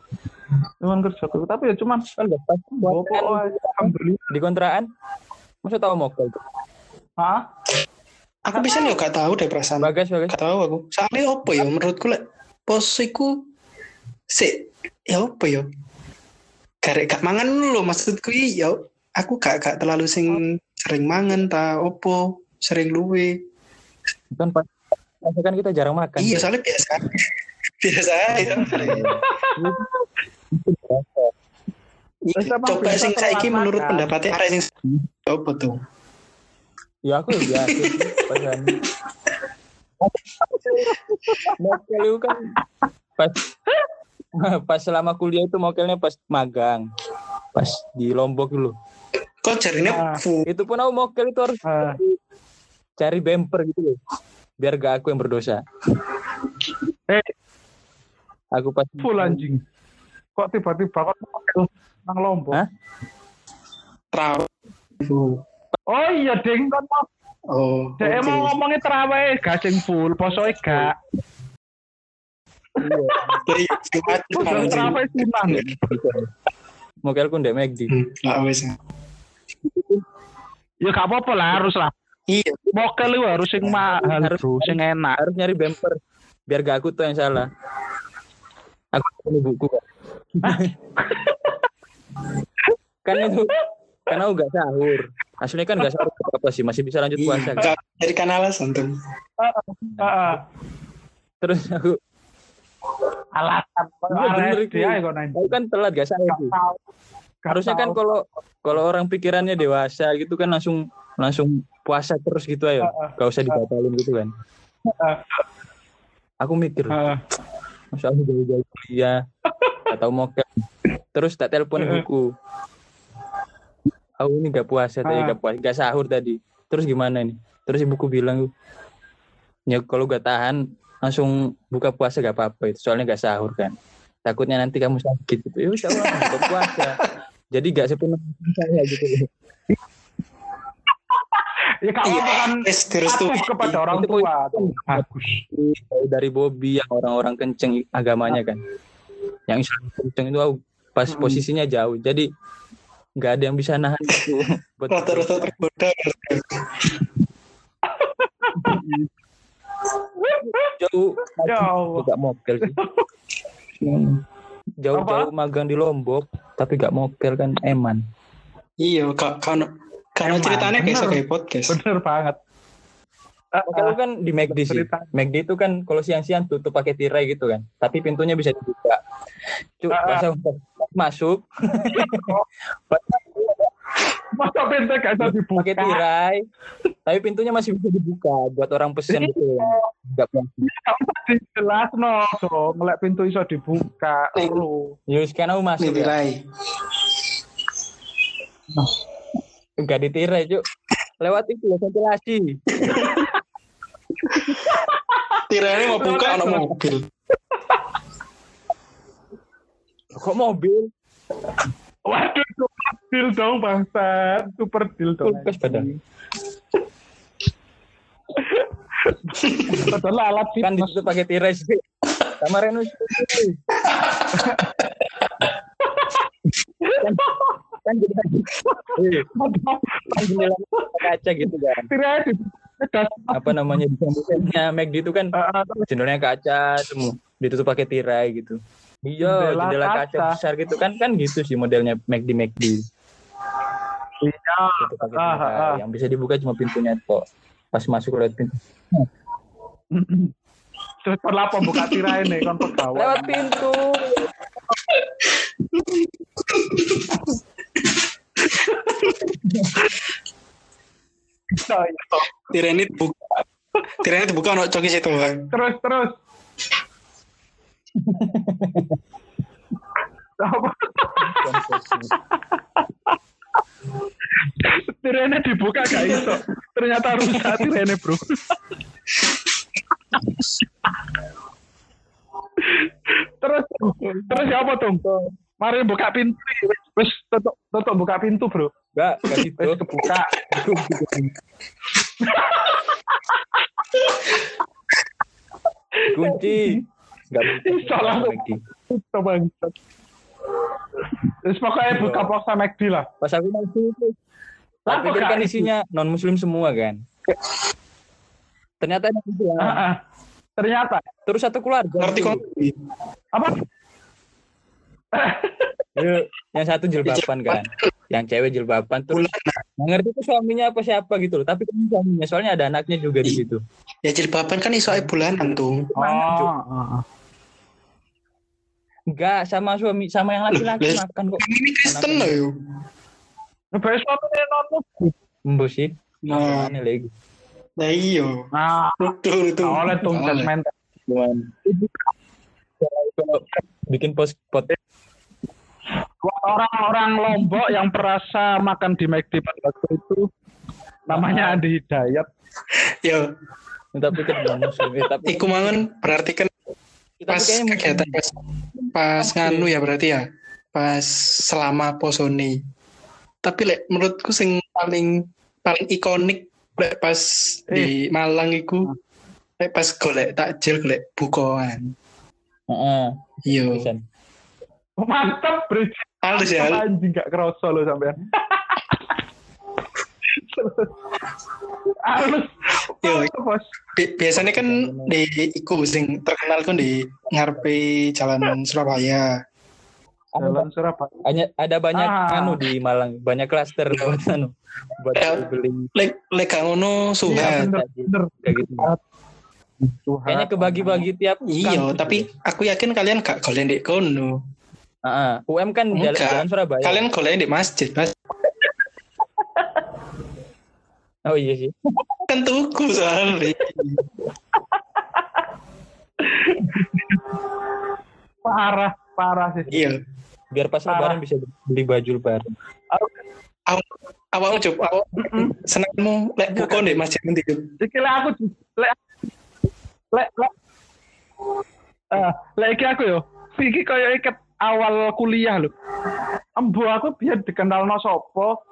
Lingkungan kerja tapi ya cuman kan oh, alhamdulillah. di kontrakan. Masa tahu mokel. Hah? Aku bisa yo gak tahu deh perasaan. Bagas bagas. Gak tahu aku. Soalnya apa ya menurutku lek posiku si ya apa ya? Karek gak mangan lho maksudku iya aku gak gak terlalu sing sering mangan ta opo sering luwe. Kan pas kan kita jarang makan. Iya soalnya biasa. biasa ya. Coba biasa sing saiki menurut pendapatnya arek sing apa tuh? Ya aku ya biasa sih pasan. Mokel itu kan pas pas selama kuliah itu mokelnya pas magang. Pas di Lombok dulu. Kok jarine Ah. fu Itu pun aku mokel itu harus Ah. cari bumper gitu loh. Biar gak aku yang berdosa. Eh. Aku pas full anjing. Kok tiba-tiba kok nang Lombok? Hah? traw. Fu. Oh iya, ding kan mau Oh, Dek oke. mau ngomongnya terawih gak sing full, poso gak. Iya, anjing. terawih sunnah. Mokelku ndek McD. Lah wes. Ya gak apa-apa lah, harus lah. Iya, Mokel itu harus sing mahal, Harus. bro, sing enak. Harus nyari bumper biar gak aku tuh yang salah. Aku ini buku kan. kan itu karena aku gak sahur. Aslinya kan gak sahur apa sih masih bisa lanjut puasa kan. iya. Jadi kan alasan tuh. Heeh. Terus aku Alasan Iya, bener alasan dia nanya. aku kan telat gak sahur. Harusnya kan kalau kalau orang pikirannya dewasa gitu kan langsung langsung puasa terus gitu ayo. Gak usah dibatalin gitu kan. Aku mikir, masa aku jauh-jauh kuliah atau mau ke terus tak telepon ibuku aku ini gak puasa tadi Ah. gak puasa gak sahur tadi. Terus gimana nih terus ibuku bilang ya kalau gak tahan langsung buka puasa gak apa-apa itu soalnya gak sahur kan. Takutnya nanti kamu sakit gitu. Ya udah puasa jadi gak sepenuhnya saya gitu Ya gak apa kan direstui. patuh kepada orang Itu tua. Bagus. Jauh dari Bobby yang orang-orang kenceng agamanya kan yang Islam kenceng itu pas Mm-mm. posisinya jauh jadi nggak ada yang bisa nahan itu buat Rata-rata tergoda. jauh Ya Allah. gak mokel sih jauh-jauh magang di Lombok tapi gak mokel kan eman Iya, kak, kan karena Emang, ceritanya kayak bener. kayak podcast. Bener banget. itu kan di McD sih. McD itu kan kalau siang-siang tutup pakai tirai gitu kan tapi pintunya bisa dibuka Cuk, ah. pas aku masuk Masa pintu gak bisa dibuka. pakai tirai tapi pintunya masih bisa dibuka buat orang pesen gitu nggak puasa. Jelas no, so ngelek pintu iso dibuka. Lu. Yus kan aku masuk ya. Nilai. Enggak ditirai, Cuk. Lewat itu ya ventilasi. Tiranya mau buka anak mobil. Kok mobil? Waduh, super deal dong bangsa. Super deal dong. Kulkas padahal. Padahal alat sih. Kan ditutup pakai tirai sih. Sama Renus. kan, kan jadi eh, kan jendela kaca gitu kan. Tirai. Apa namanya di sampingnya McD itu kan Ah, jendelanya kaca semua ditutup pakai tirai gitu. Iya, Jendela jendela kaca. kaca. besar gitu kan kan gitu sih modelnya McD McD. Iya. Itu pakai Ah, tirai. ah. Yang bisa dibuka cuma pintunya kok. Pas masuk lewat pintu. Super lah pembuka tirai nih kon pegawai. Lewat pintu. Iya. Tiranya dibuka. Tiranya dibuka anak coki situ bang. Terus terus. Tirainya dibuka gak iso. Ternyata rusak tirainya bro. terus terus ya apa tuh? Mari buka pintu. Wis tutup tutup buka pintu bro. Enggak, enggak gitu. Wis kebuka. Kunci. Iso langsung. Tutup banget. Terus pokoknya buka puasa McD lah. Pas aku masuk itu. Gak kan itu? isinya non muslim semua kan. Ternyata ada Islam. Ah, ah. Ternyata Terus satu keluarga. Ngerti tuh. kok? apa? Ya, yang satu jilbaban kan. Yang cewek jilbaban terus nggak ngerti itu suaminya apa siapa gitu loh. Tapi kan suaminya soalnya ada anaknya juga di situ. Ya jilbaban kan iso bulanan tuh. Oh. Enggak sama suami sama yang laki-laki makan kok. Ini Kristen loh yuk. Ngebayar suaminya non muslim. Mbok sih. Nah, Aneh lagi. nah iya. Nah, Betul itu. oleh tuh Oleh. Cuman kalau bikin post pot Buat orang-orang Lombok yang perasa makan di McD pada waktu itu namanya Andi Hidayat. Ya, tapi kan muslim tapi iku mangan berarti kan pas kegiatan pas, pas nganu ya berarti ya. Pas selama posoni. Tapi lek menurutku sing paling paling ikonik lek pas di Malang iku lek pas golek takjil golek bukoan. Heeh. Iya. Pisan. Mantap, Bridge. Halus ya. Anjing gak kerasa lo sampean. Halus. Biasanya kan di iku sing terkenal kan di ngarepe jalan Surabaya. Jalan Surabaya. Hanya ada banyak Ah. anu di Malang, banyak klaster buat anu buat beli Lek lek ngono Iya, bener, bener. kayak gitu. Tuhan. Kayaknya kebagi-bagi tiap Iya, tapi aku yakin kalian gak golek di kono. Heeh. UM kan jalan, jalan Surabaya. Kalian golek di masjid, Mas. Oh iya sih. Kan tuku soalnya. parah, parah sih. Iya. Biar pas Parah. lebaran bisa beli baju lebaran. Awakmu coba awak senangmu lek buka di masjid nanti. Iki lek aku lek lek lek eh lek iki aku yo. Iki kaya iket awal kuliah lho. Embo aku biar dikenal no sopo.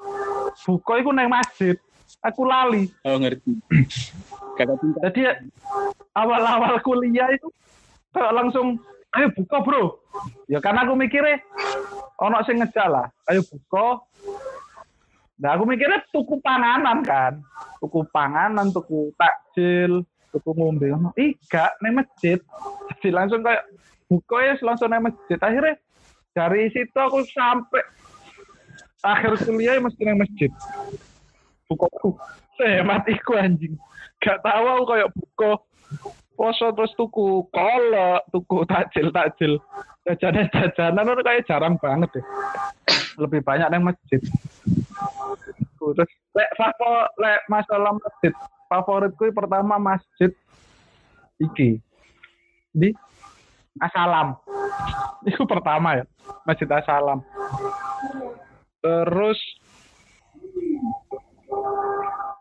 Buka iku neng masjid. Aku lali. Oh ngerti. Kakak. Jadi awal-awal kuliah itu kayak langsung ayo buka bro. Ya karena aku mikirnya ono sing ngejal lah. Ayo buka. Nah aku mikirnya tuku panganan kan. Tuku panganan, tuku takjil, tuku ngombe. Ih gak neng masjid. Jadi langsung kayak buka ya langsung neng masjid. Akhirnya dari situ aku sampai akhir kuliah ya mesti neng masjid. Buka sehemat iku anjing. Gak tahu aku kayak buka poso terus tuku kolak, tuku takjil takjil jajanan jajanan itu kayak jarang banget deh. Lebih banyak yang masjid. Terus lek favor lek masalah masjid. Favoritku pertama masjid iki. Di Asalam. Itu pertama ya masjid Asalam. Terus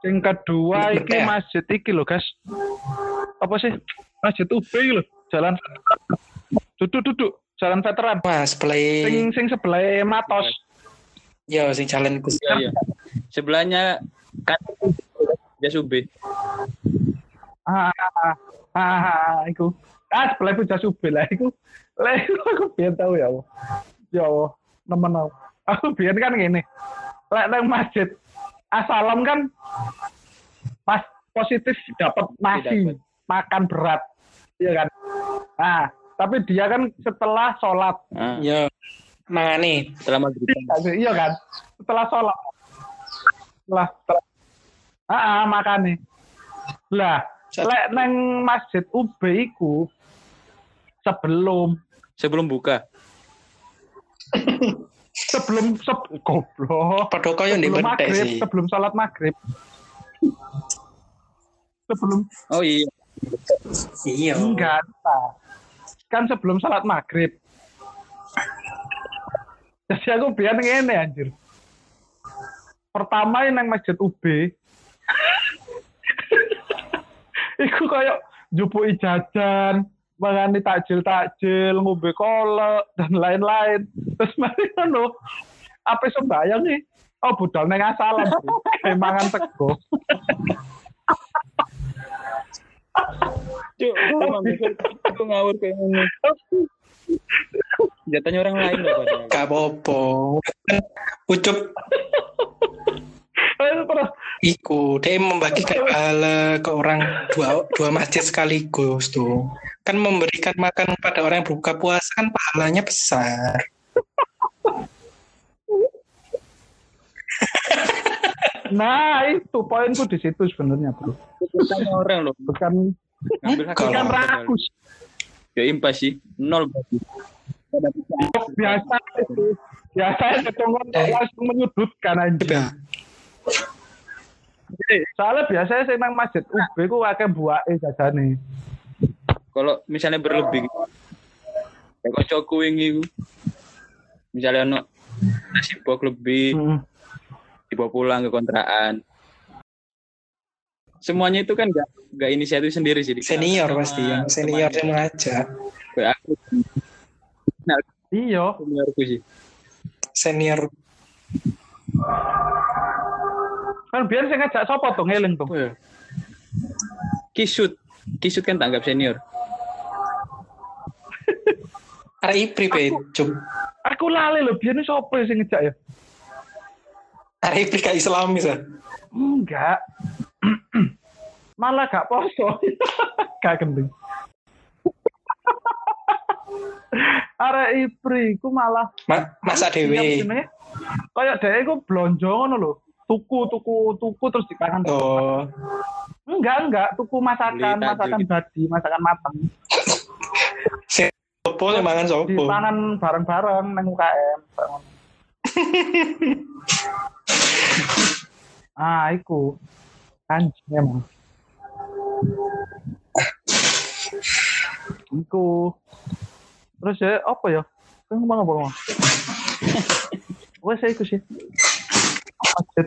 yang kedua iki ya? masjid iki lho guys. Apa sih? Masjid UB iki lho jalan duduk duduk jalan veteran. Mas, play sing sing sebelah Matos. Yo sing jalan Gus. Iya, iya. Sebelahnya kan Jasube. ah ah, ah, ah iku. Ah sebelah iku jas UB lah iku. Lah iku aku biar tahu ya Allah. Ya Allah nemen aku. Aku biar kan gini lek nang masjid Asalam kan pas positif dapat nasi makan berat iya kan? Nah tapi dia kan setelah sholat. Ah, Yo. Mangane. setelah maghrib. iya kan? Setelah sholat. Setelah, setelah. Ah, ah makane. Lah lek neng masjid UB iku sebelum Sebelum buka. sebelum se goblok. Padha ndek sebelum bentek maghrib sih. sebelum sholat maghrib. Sebelum Oh iya. Iya. enggak kan sebelum sholat maghrib. Jadi aku biar ngene anjir. Pertama yang nang masjid UB. Iku kayak jupuki jajan mangani takjil-takjil, ngombe kolak dan lain-lain. Terus mari ngono. Apa sembayang nih? Oh, budal neng asalan. Mangan sego. Cuk, itu ngawur kayak ngene. Jatanya orang lain loh. Gak apa-apa. Ucup iku dia membagikan pahala ke orang dua dua masjid sekaligus tuh. Kan memberikan makan pada orang yang berbuka puasa kan pahalanya besar. nah itu poinku di situ sebenarnya, Bro. Jatanya orang loh. Bukan Ngambil hak Kalau- bukan padahal. rakus. Ya impas sih. Nol. Ada Biasa itu. Biasanya ketongkon langsung menyudutkan aja. Coba. Soalnya biasanya saya nang masjid UB ku akeh buake jajane. kalau misalnya berlebih ya kocokku wingi ku. misalnya ono nasi box lebih dibawa pulang ke kontrakan semuanya itu kan gak, gak inisiatif sendiri sih Senior pasti yang senior yang mengajak. Kayak aku Iya, seniorku sih Senior Kan biar saya ngajak sapa tuh ngeling tuh. Apa ya? Kisut. Kisut kan tanggap senior. Arek Ipri pe, Cuk. Aku lali loh, biar sapa sing ngejak ya? Arek Ipri gak Islamis ah. Enggak. Malah gak poso. gak gendeng. Arek Ipri ku malah Ma masa Iya, jenenge. Kayak dhewe ku blonjo ngono lho. Tuku tuku tuku terus dipangan. Oh, Enggak, enggak, tuku masakan, Beli masakan gitu. badi, masakan matang. sopo yang mangan sopo. Dipangan bareng-bareng nang UKM. ah, iku. Anjing emang. Iku. Terus ya, apa ya? Kan ngomong apa ngomong? Wes ya, iku sih. Masjid.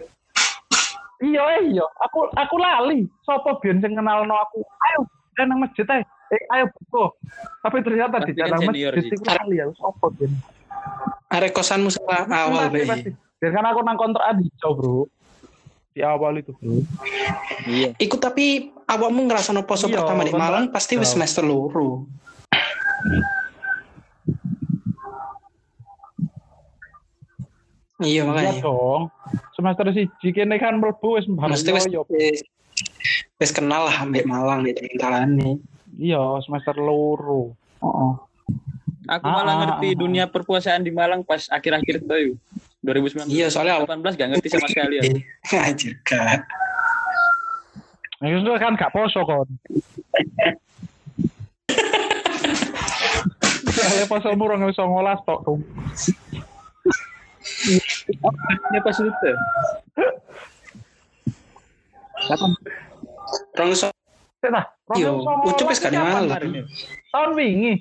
Iya, eh, iya. Aku aku lali. Sopo biyen sing kenalno aku. Ayo, kita nang masjid ae. Eh, ayo buka. Tapi ternyata di kan dalam masjid iku lali ya. Sopo biyen. Arek kosanmu awal pasti. Biar kan aku nang kontrakan hijau, Bro. Di awal itu, Bro. Iya. Iku tapi awakmu ngerasa no poso Iya, pertama di kan, Malang pasti wis semester loro. Iya Iya makanya. dong. Semester siji kene kan mlebu wis Mesti wis yo. wis- kenal lah ambek Malang di Talane. Iya, semester loro. Heeh. Aku Ah, malah ah, ngerti ah, ah. dunia perpuasaan di Malang pas akhir-akhir itu yuk. 2019. Iya soalnya awal 18 gak ngerti sama sekali ya. Anjir gak. Nah, itu kan gak poso kon. Saya poso murah nggak bisa ngolas tok dong. Ini pas itu. Kapan? Rong so. Iya, Rong ucup wis gak ya. Tahun wingi.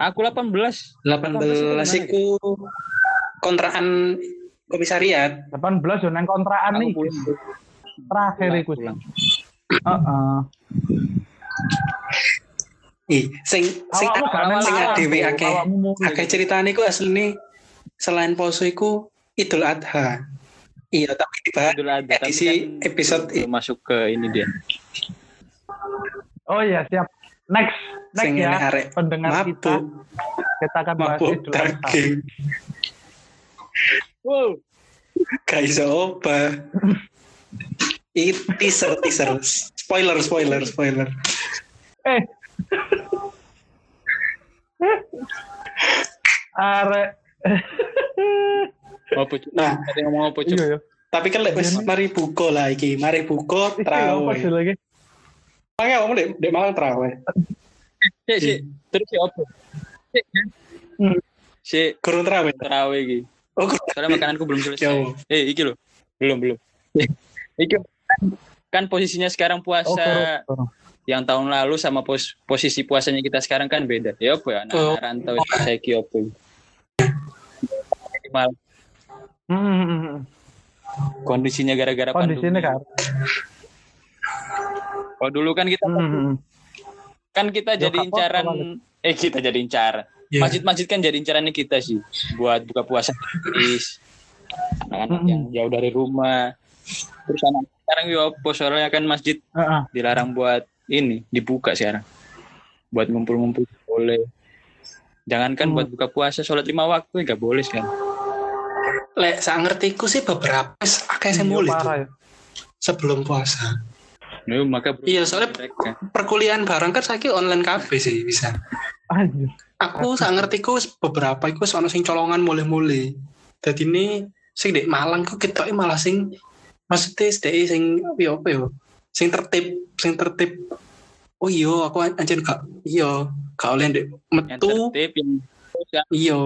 Aku 18. 18 iku kontrakan komisariat. 18 yo nang kontrakan nih. Terakhir iku. Heeh. Ih, sing sing nang sing dhewe akeh akeh ceritane iku asline selain poso iku Idul Adha. Iya, tapi dibahas Idul Adha, tapi edisi kan episode belum masuk ke ini dia. Oh iya, siap. Next, next sing ya. arek Pendengar kita, mabuk, kita akan bahas mabuk Idul Adha. daging. Wow. Gak iso apa. Ini teaser, teaser. Spoiler, spoiler, spoiler. Eh. Arek. Apa? Nah, Ada yang ngomong apa? Iya ya. tapi kan lek wis Iya, mari buka lah iki, mari buka apa trawe. sih lagi? Makanya kamu dek dek malang trawe. Sik, sik. Terus si apa? Sik. ya. Hmm. Si Kurang trawe. terawih iki. Oh. Soalnya makananku belum selesai. Jauh. Eh, iki loh. Belum, belum. iki kan posisinya sekarang puasa Oh. Yang tahun lalu sama pos posisi puasanya kita sekarang kan beda. Ya apa ya? Anak, Oh. rantau saya ki apa. Mal- Hmm, hmm, hmm, hmm. kondisinya gara-gara Kondisinya kan. Oh dulu kan kita Hmm, hmm, hmm. kan kita jadi incaran eh kita jadi incar. Iya. Masjid-masjid kan jadi incarannya kita sih buat buka puasa. Anak-anak Mm-mm. yang jauh dari rumah. Terus anak sekarang yo soalnya kan masjid Heeh. dilarang buat ini dibuka sekarang. Buat ngumpul-ngumpul boleh. Jangankan Hmm. buat buka puasa sholat lima waktu nggak boleh kan. Lek sak ngertiku sih beberapa akeh sing Iya, mulai ya. sebelum puasa. Nah, maka Iya, soalnya- mereka. Perkuliahan bareng kan saiki online cafe sih bisa. Anjir. Aku sak ngertiku beberapa iku ono sing colongan mulai-mulai. Dadi ini sing dek Malang ku ketoke malah sing maksudnya sing apa yo? Sing tertib, sing tertib. Oh iya, aku anjir gak iya, gak oleh ndek yang metu. tertib yang Iya.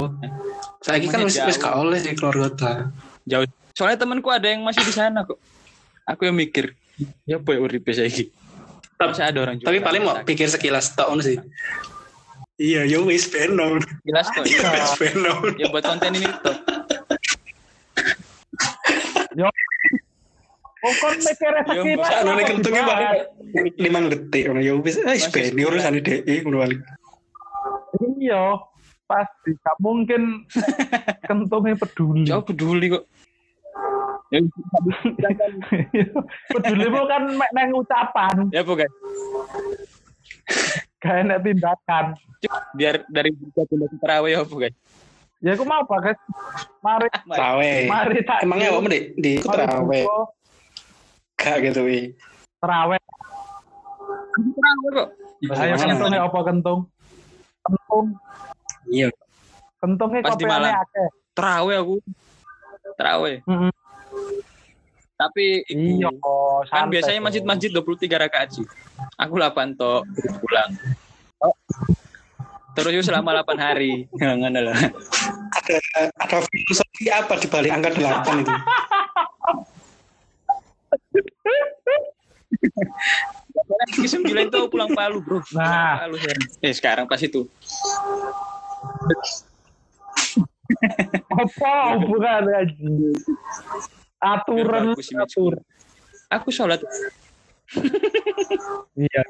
Saiki kan wis wis jauh. gak oleh di keluarga ta. jauh. Soalnya temanku ada yang masih di sana kok. Aku yang mikir, ya apa ya uripe saiki. Masa ada orang Tapi paling mau pikir sekilas tahun sih. Iya, yo wis benon. jelas kok. Iya, ya buat konten ini tuh. Oh, kon mikirnya nek kok kentunge dibahas. paling limang detik ngono yo wis Masih ben sekolah. urusane dhek ngono balik. Iya, pasti. Gak mungkin kentungnya peduli. Jauh peduli kok. Ya, kan. Pedulimu kan mek neng ucapan, ya bukan. gak enak tindakan. Biar dari buka pindah ke terawih ya bukan. Ya aku mau pak guys. Mari, Terawih. mari tak. Emangnya apa di di terawih? Gak gitu wi. Terawih. Terawih kok. Ayo kentungnya apa kentung? Kentung. Iya. Kentungnya Pas di Malang. akeh. Terawih aku. Terawih. Mm-mm. Tapi Iya, kan santai biasanya masjid-masjid 23 rakaat sih. Aku 8 tok terus pulang. Terus itu selama 8 hari. Ngono lah. Ada ada filosofi apa di balik angka delapan itu? Ke 9 tuh pulang Palu, Bro. Nah. Palu saya. Eh, sekarang pas itu. Apa hubungan aja? Aturan image. atur. Aku sholat Iya.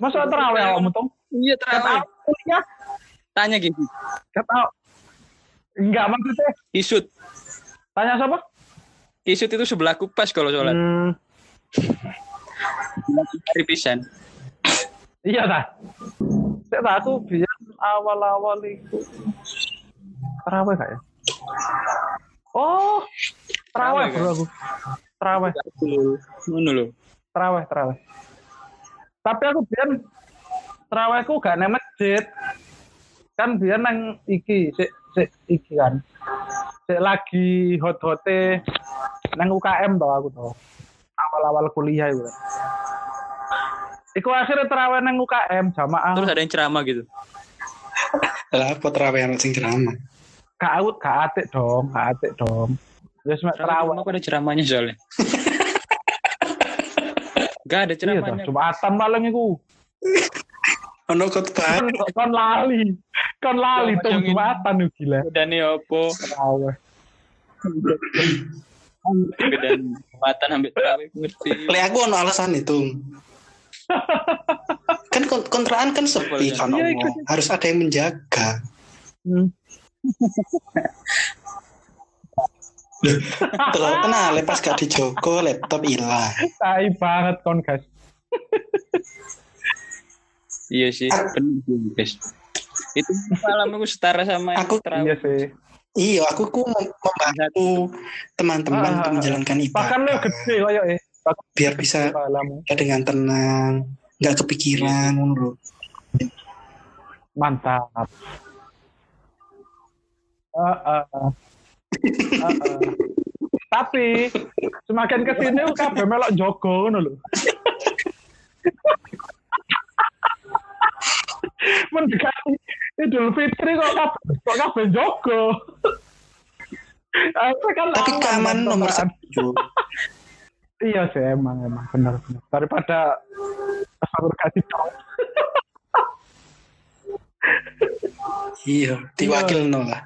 Masa terawih awakmu tong? Iya terawih. Tanya gitu. gak tahu. Enggak maksudnya. Kisut. Tanya siapa? Kisut itu sebelah kupas kalau sholat. Hmm, Hari pisan. iya dah. Saya tahu aku biar awal-awal itu terawih kayak. Oh, terawih Terawih, bro aku. Terawih, Ngono lho. terawih, terawih. Tapi aku biar terawihku gak nang masjid. Kan biar nang iki, sik sik iki kan. Sik lagi hot-hote nang UKM tau aku tau. Awal-awal kuliah itu. Iku akhirnya terawih nang UKM jamaah. Terus ada yang ceramah gitu. Lah apa terawih anak sing ceramah? gak out, gak atik dong, gak atik dong. Ya cuma Terawih aku ada ceramahnya soalnya. Gak ada Iya ceramahnya. Jumatan malam iku. Ono khotbah. Kon kon lali. Kon lali Yang tuh ini. Jumatan gila. Bedane opo? Terawih. Bedane jumatan ambil terawih aku ngerti. Le aku ono alasan itu. kan kon- kontraan kan sepi kan Iya, Allah. harus ada yang menjaga. Hmm. Terlalu kenal lepas gak dijogo laptop hilang. Tai banget kon guys. Iya sih, bener sih, guys. Itu malam aku setara sama yang Aku- Iya terawih. sih. Iya, aku ku mem- membantu teman-teman Ah, untuk menjalankan Bahkan lo gede koyo eh. biar bisa ya dengan tenang, nggak kepikiran ngono. Mantap. Ah, ah, ah. Ah, ah. Tapi semakin ke sini kabeh melok jogo ngono lho. Mendekati Idul Fitri kok kabeh kok kabeh jogo. Kan Tapi aman, keamanan nomor perasaan. satu. Iya sih emang emang benar benar. Daripada aku kasih tahu. Iya, diwakil no lah.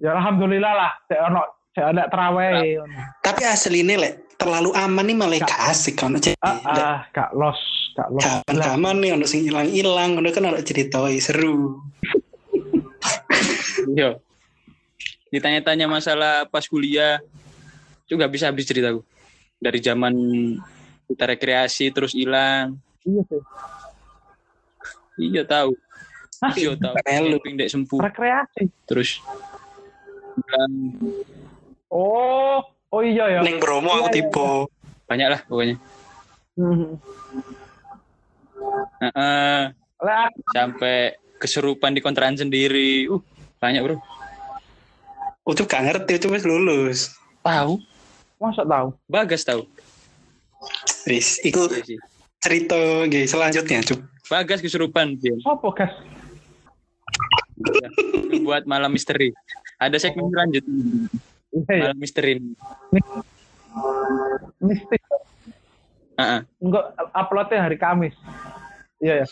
Ya alhamdulillah lah. Saya ono saya ada terawih. Tapi asli ini lek terlalu aman nih malah gak asik kan. Ah, ah, gak los, gak los. Jangan Lah, aman nih, ono sing hilang-hilang, ono kan ono ceritoi seru. Iya. Ditanya-tanya masalah pas kuliah, itu nggak bisa habis ceritaku. Dari zaman kita rekreasi terus hilang. Iya sih. Iya tahu. Iya tahu. Camping dek sempuh Rekreasi. terus hilang. Oh, oh iya ya. Neng Bromo aku Iya, iya, tipe. banyak lah pokoknya. Hmm. Lah, aku- sampai kesurupan di kontrakan sendiri. Uh, banyak bro. Ucup gak ngerti, Ucup wis lulus. Tahu? masa tahu. Bagas tahu. Wis, iku Iya cerita nggih selanjutnya, Cup. Bagas kesurupan dia. Sopo gas? Itu buat malam misteri. Ada segmen lanjut Iya ya. malam misteri. Mistik. Heeh. Enggak uploadnya hari Kamis. Iya ya.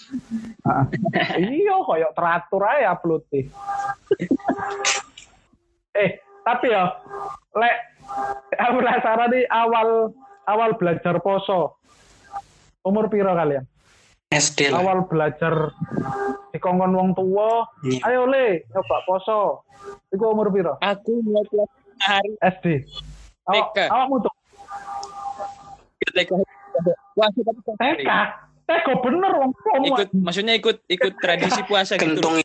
Ah. iya, koyo teratur aja uploadnya. eh, tapi ya, lek aku penasaran nih awal awal belajar poso. Umur piro kalian? SD lah. Awal belajar dikongkon wong tua, Iya. ayo le, coba poso. Iku umur piro? Aku mulai kelas hari SD. Awak, TK. awakmu tuh TK puasa tapi. TK. TK bener wong ikut maksudnya ikut ikut tradisi puasa gitu Kentung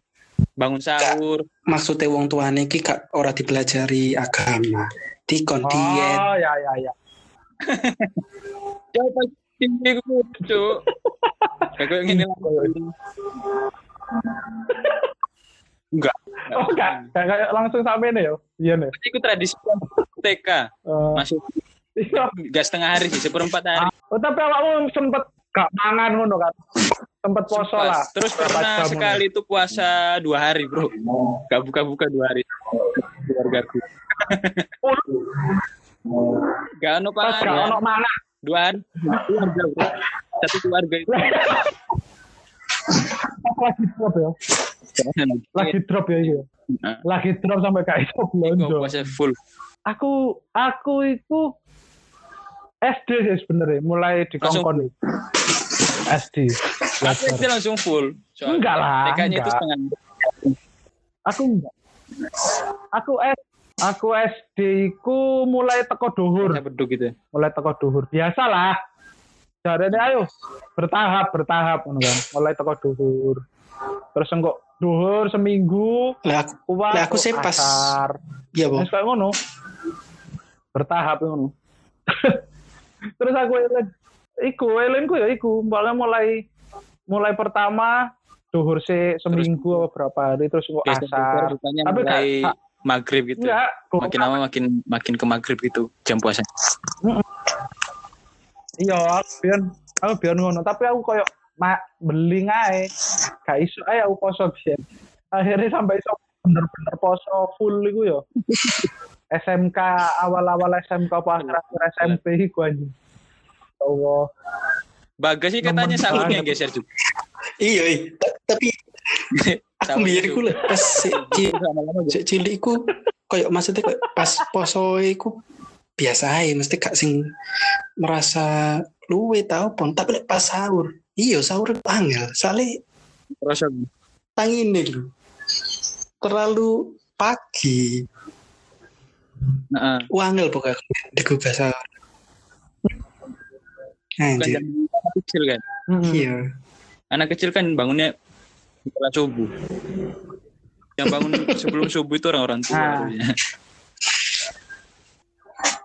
bangun sahur maksudnya wong tuane iki gak ora dipelajari agama. Dikon diet. Oh ya ya ya. ya pas tinggi gue cuk kayak gini lah enggak Oh enggak, enggak kayak langsung sampai nih ya. Iya nih. ikut tradisi TK Eh, masuk iya. gas setengah hari sih seperempat hari Oh, tapi awakmu sempet gak mangan ngono kan. Sempet poso Pas. lah. terus pernah sekali itu puasa dua hari bro gak buka-buka dua hari keluargaku gak ono Pas gak pangan ono mana. dua hari keluarga bro satu keluarga itu lagi drop ya. Lagi drop ya iya. Nah, Lagi drop sampai gak iso Kok belanja. puasa full Aku aku itu SD sih sebenarnya mulai dikongkon SD. aku Belajar. itu langsung full soalnya Enggak lah, TK-nya itu enggak. setengah Aku enggak. Aku S aku SD ku mulai teko duhur. Gitu mulai teko duhur biasalah jarene ayo bertahap bertahap ngono kan mulai teko duhur terus engko duhur seminggu Lah aku, kuat Lah, aku sih pas- iya Bang. kayak ngono bertahap ngono terus aku eling iku elingku ya iku. Mulai mulai mulai pertama duhur se seminggu apa berapa hari terus Biasanya asar. Tapi mulai gak- maghrib gitu. enggak Makin lama makin makin ke maghrib gitu jam puasa. iya aku biar aku biar ngono. Tapi aku koyo mak beli ae gak iso ae aku poso biyen. Akhirnya sampai iso bener-bener poso full iku yo SMK awal-awal SMK apa akhir-akhir SMP iku anjing Ya Allah Bagas sih katanya sahurnya banget. geser juga. Iya, iya. tapi aku Sahur biar iku lah pas si- ci- Lama-lama. Cek cilik iku koyo maksudnya koyo pas poso iku biasa aja mesti gak sing merasa luwe tau pon tapi lek pas sahur iya sahur soalnya Terus tangine lho terlalu pagi Heeh. wangel pokoknya digubah sahur Anjir, anak kecil kan. Iya Anak kecil kan bangunnya setelah subuh. Yang bangun sebelum subuh itu orang-orang tua. Ah.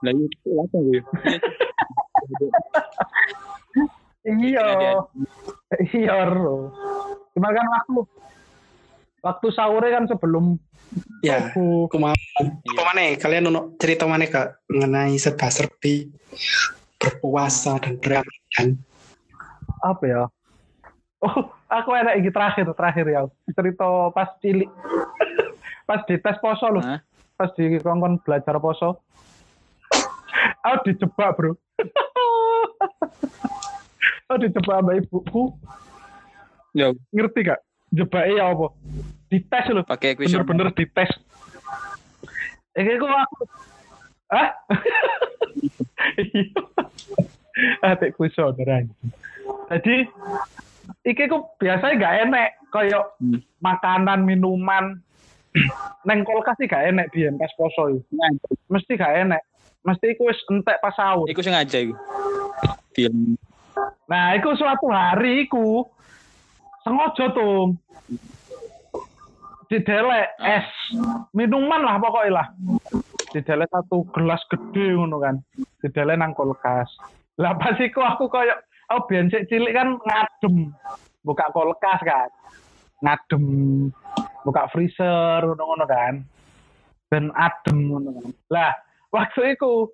Lah itu apa gue? iya Iya, iya cuma kan waktu waktu sahurnya kan sebelum ya aku mau apa mana kalian ono cerita mana kak mengenai serba serbi berpuasa dan beramal apa ya? Oh, aku enak iki terakhir terakhir ya. Cerita pas cilik. pas di tes poso loh. Pas di kongkon belajar poso. Aku dijebak, Bro. aku dijebak sama ibuku. Ya, Ngerti gak? Jebaknya ya apa? Dites loh. pakai kuesioner. Bener-bener dites. Kok aku Hah? Iya. Atik kuesioner. Jadi iki ku biasanya gak enek kayak Hmm. makanan minuman neng kulkas sih gak enek biyen pas poso. Sengaja. Mesti gak enek. Mesti iku wis entek pas sahur. Iku sengaja iku. Film. Nah, iku suatu hari iku sengaja tuh didelek Ah. es. Minuman lah pokoknya lah. Didelek satu gelas gede ngono kan. Didelek nang kulkas lah pas iku aku koyo oh biyen sik cilik kan ngadem. Buka kulkas kan. Ngadem. Buka freezer ngono-ngono kan. Dan adem ngono kan. Lah waktu iku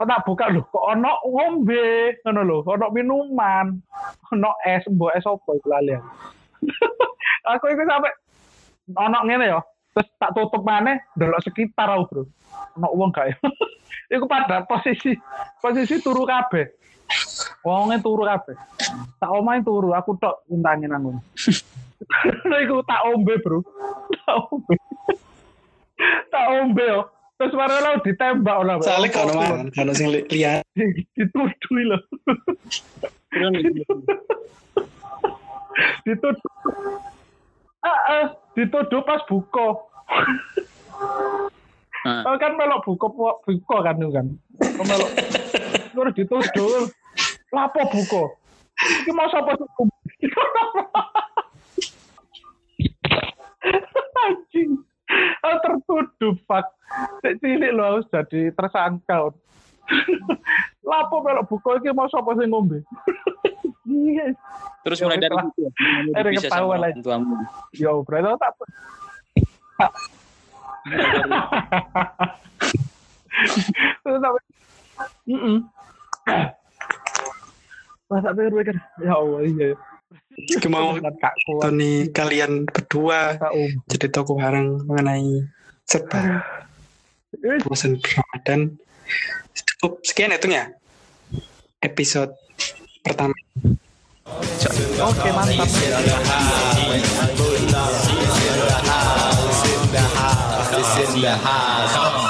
kok tak buka? Lho kok ono ngombe ngono lho ono minuman. Ono es mbok es opo iku lali aku. iku sampe ono ngene ya. Terus tak tutup maneh delok sekitar aku bro. Ono wong gak ya. Iku pada posisi posisi turu kabeh. Wonge turu kabeh. Tak omahe turu aku tok untangin aku. Iku tak ombe bro. Tak ombe. Tak ombe yo. Terus marah lo ditembak lah soalnya kalau mana kalau sing li- lihat dituduh lho. Dituduh. Ah, ah, dituduh pas buka Nah, Oh kan melok buka buka kan kan. Oh, melok. Terus dituduh. Lapo buka. Iki mau sapa? Anjing. Oh, tertuduh pak. Cilik lo harus jadi tersangka. Lapo melok buka iki mau sapa sing ngombe? Iya. terus Ya, mulai dari itu ya, mulai Ada ketahuan tuamu. Yo, berarti tak Terus sampai Heeh. Pas sampai mikir, ya Allah iya. Mau Kak kuat nih kalian berdua jadi toko bareng mengenai serba Eh, bosan Ramadan. Cukup sekian hitungnya episode pertama. Oke, mantap. In the house.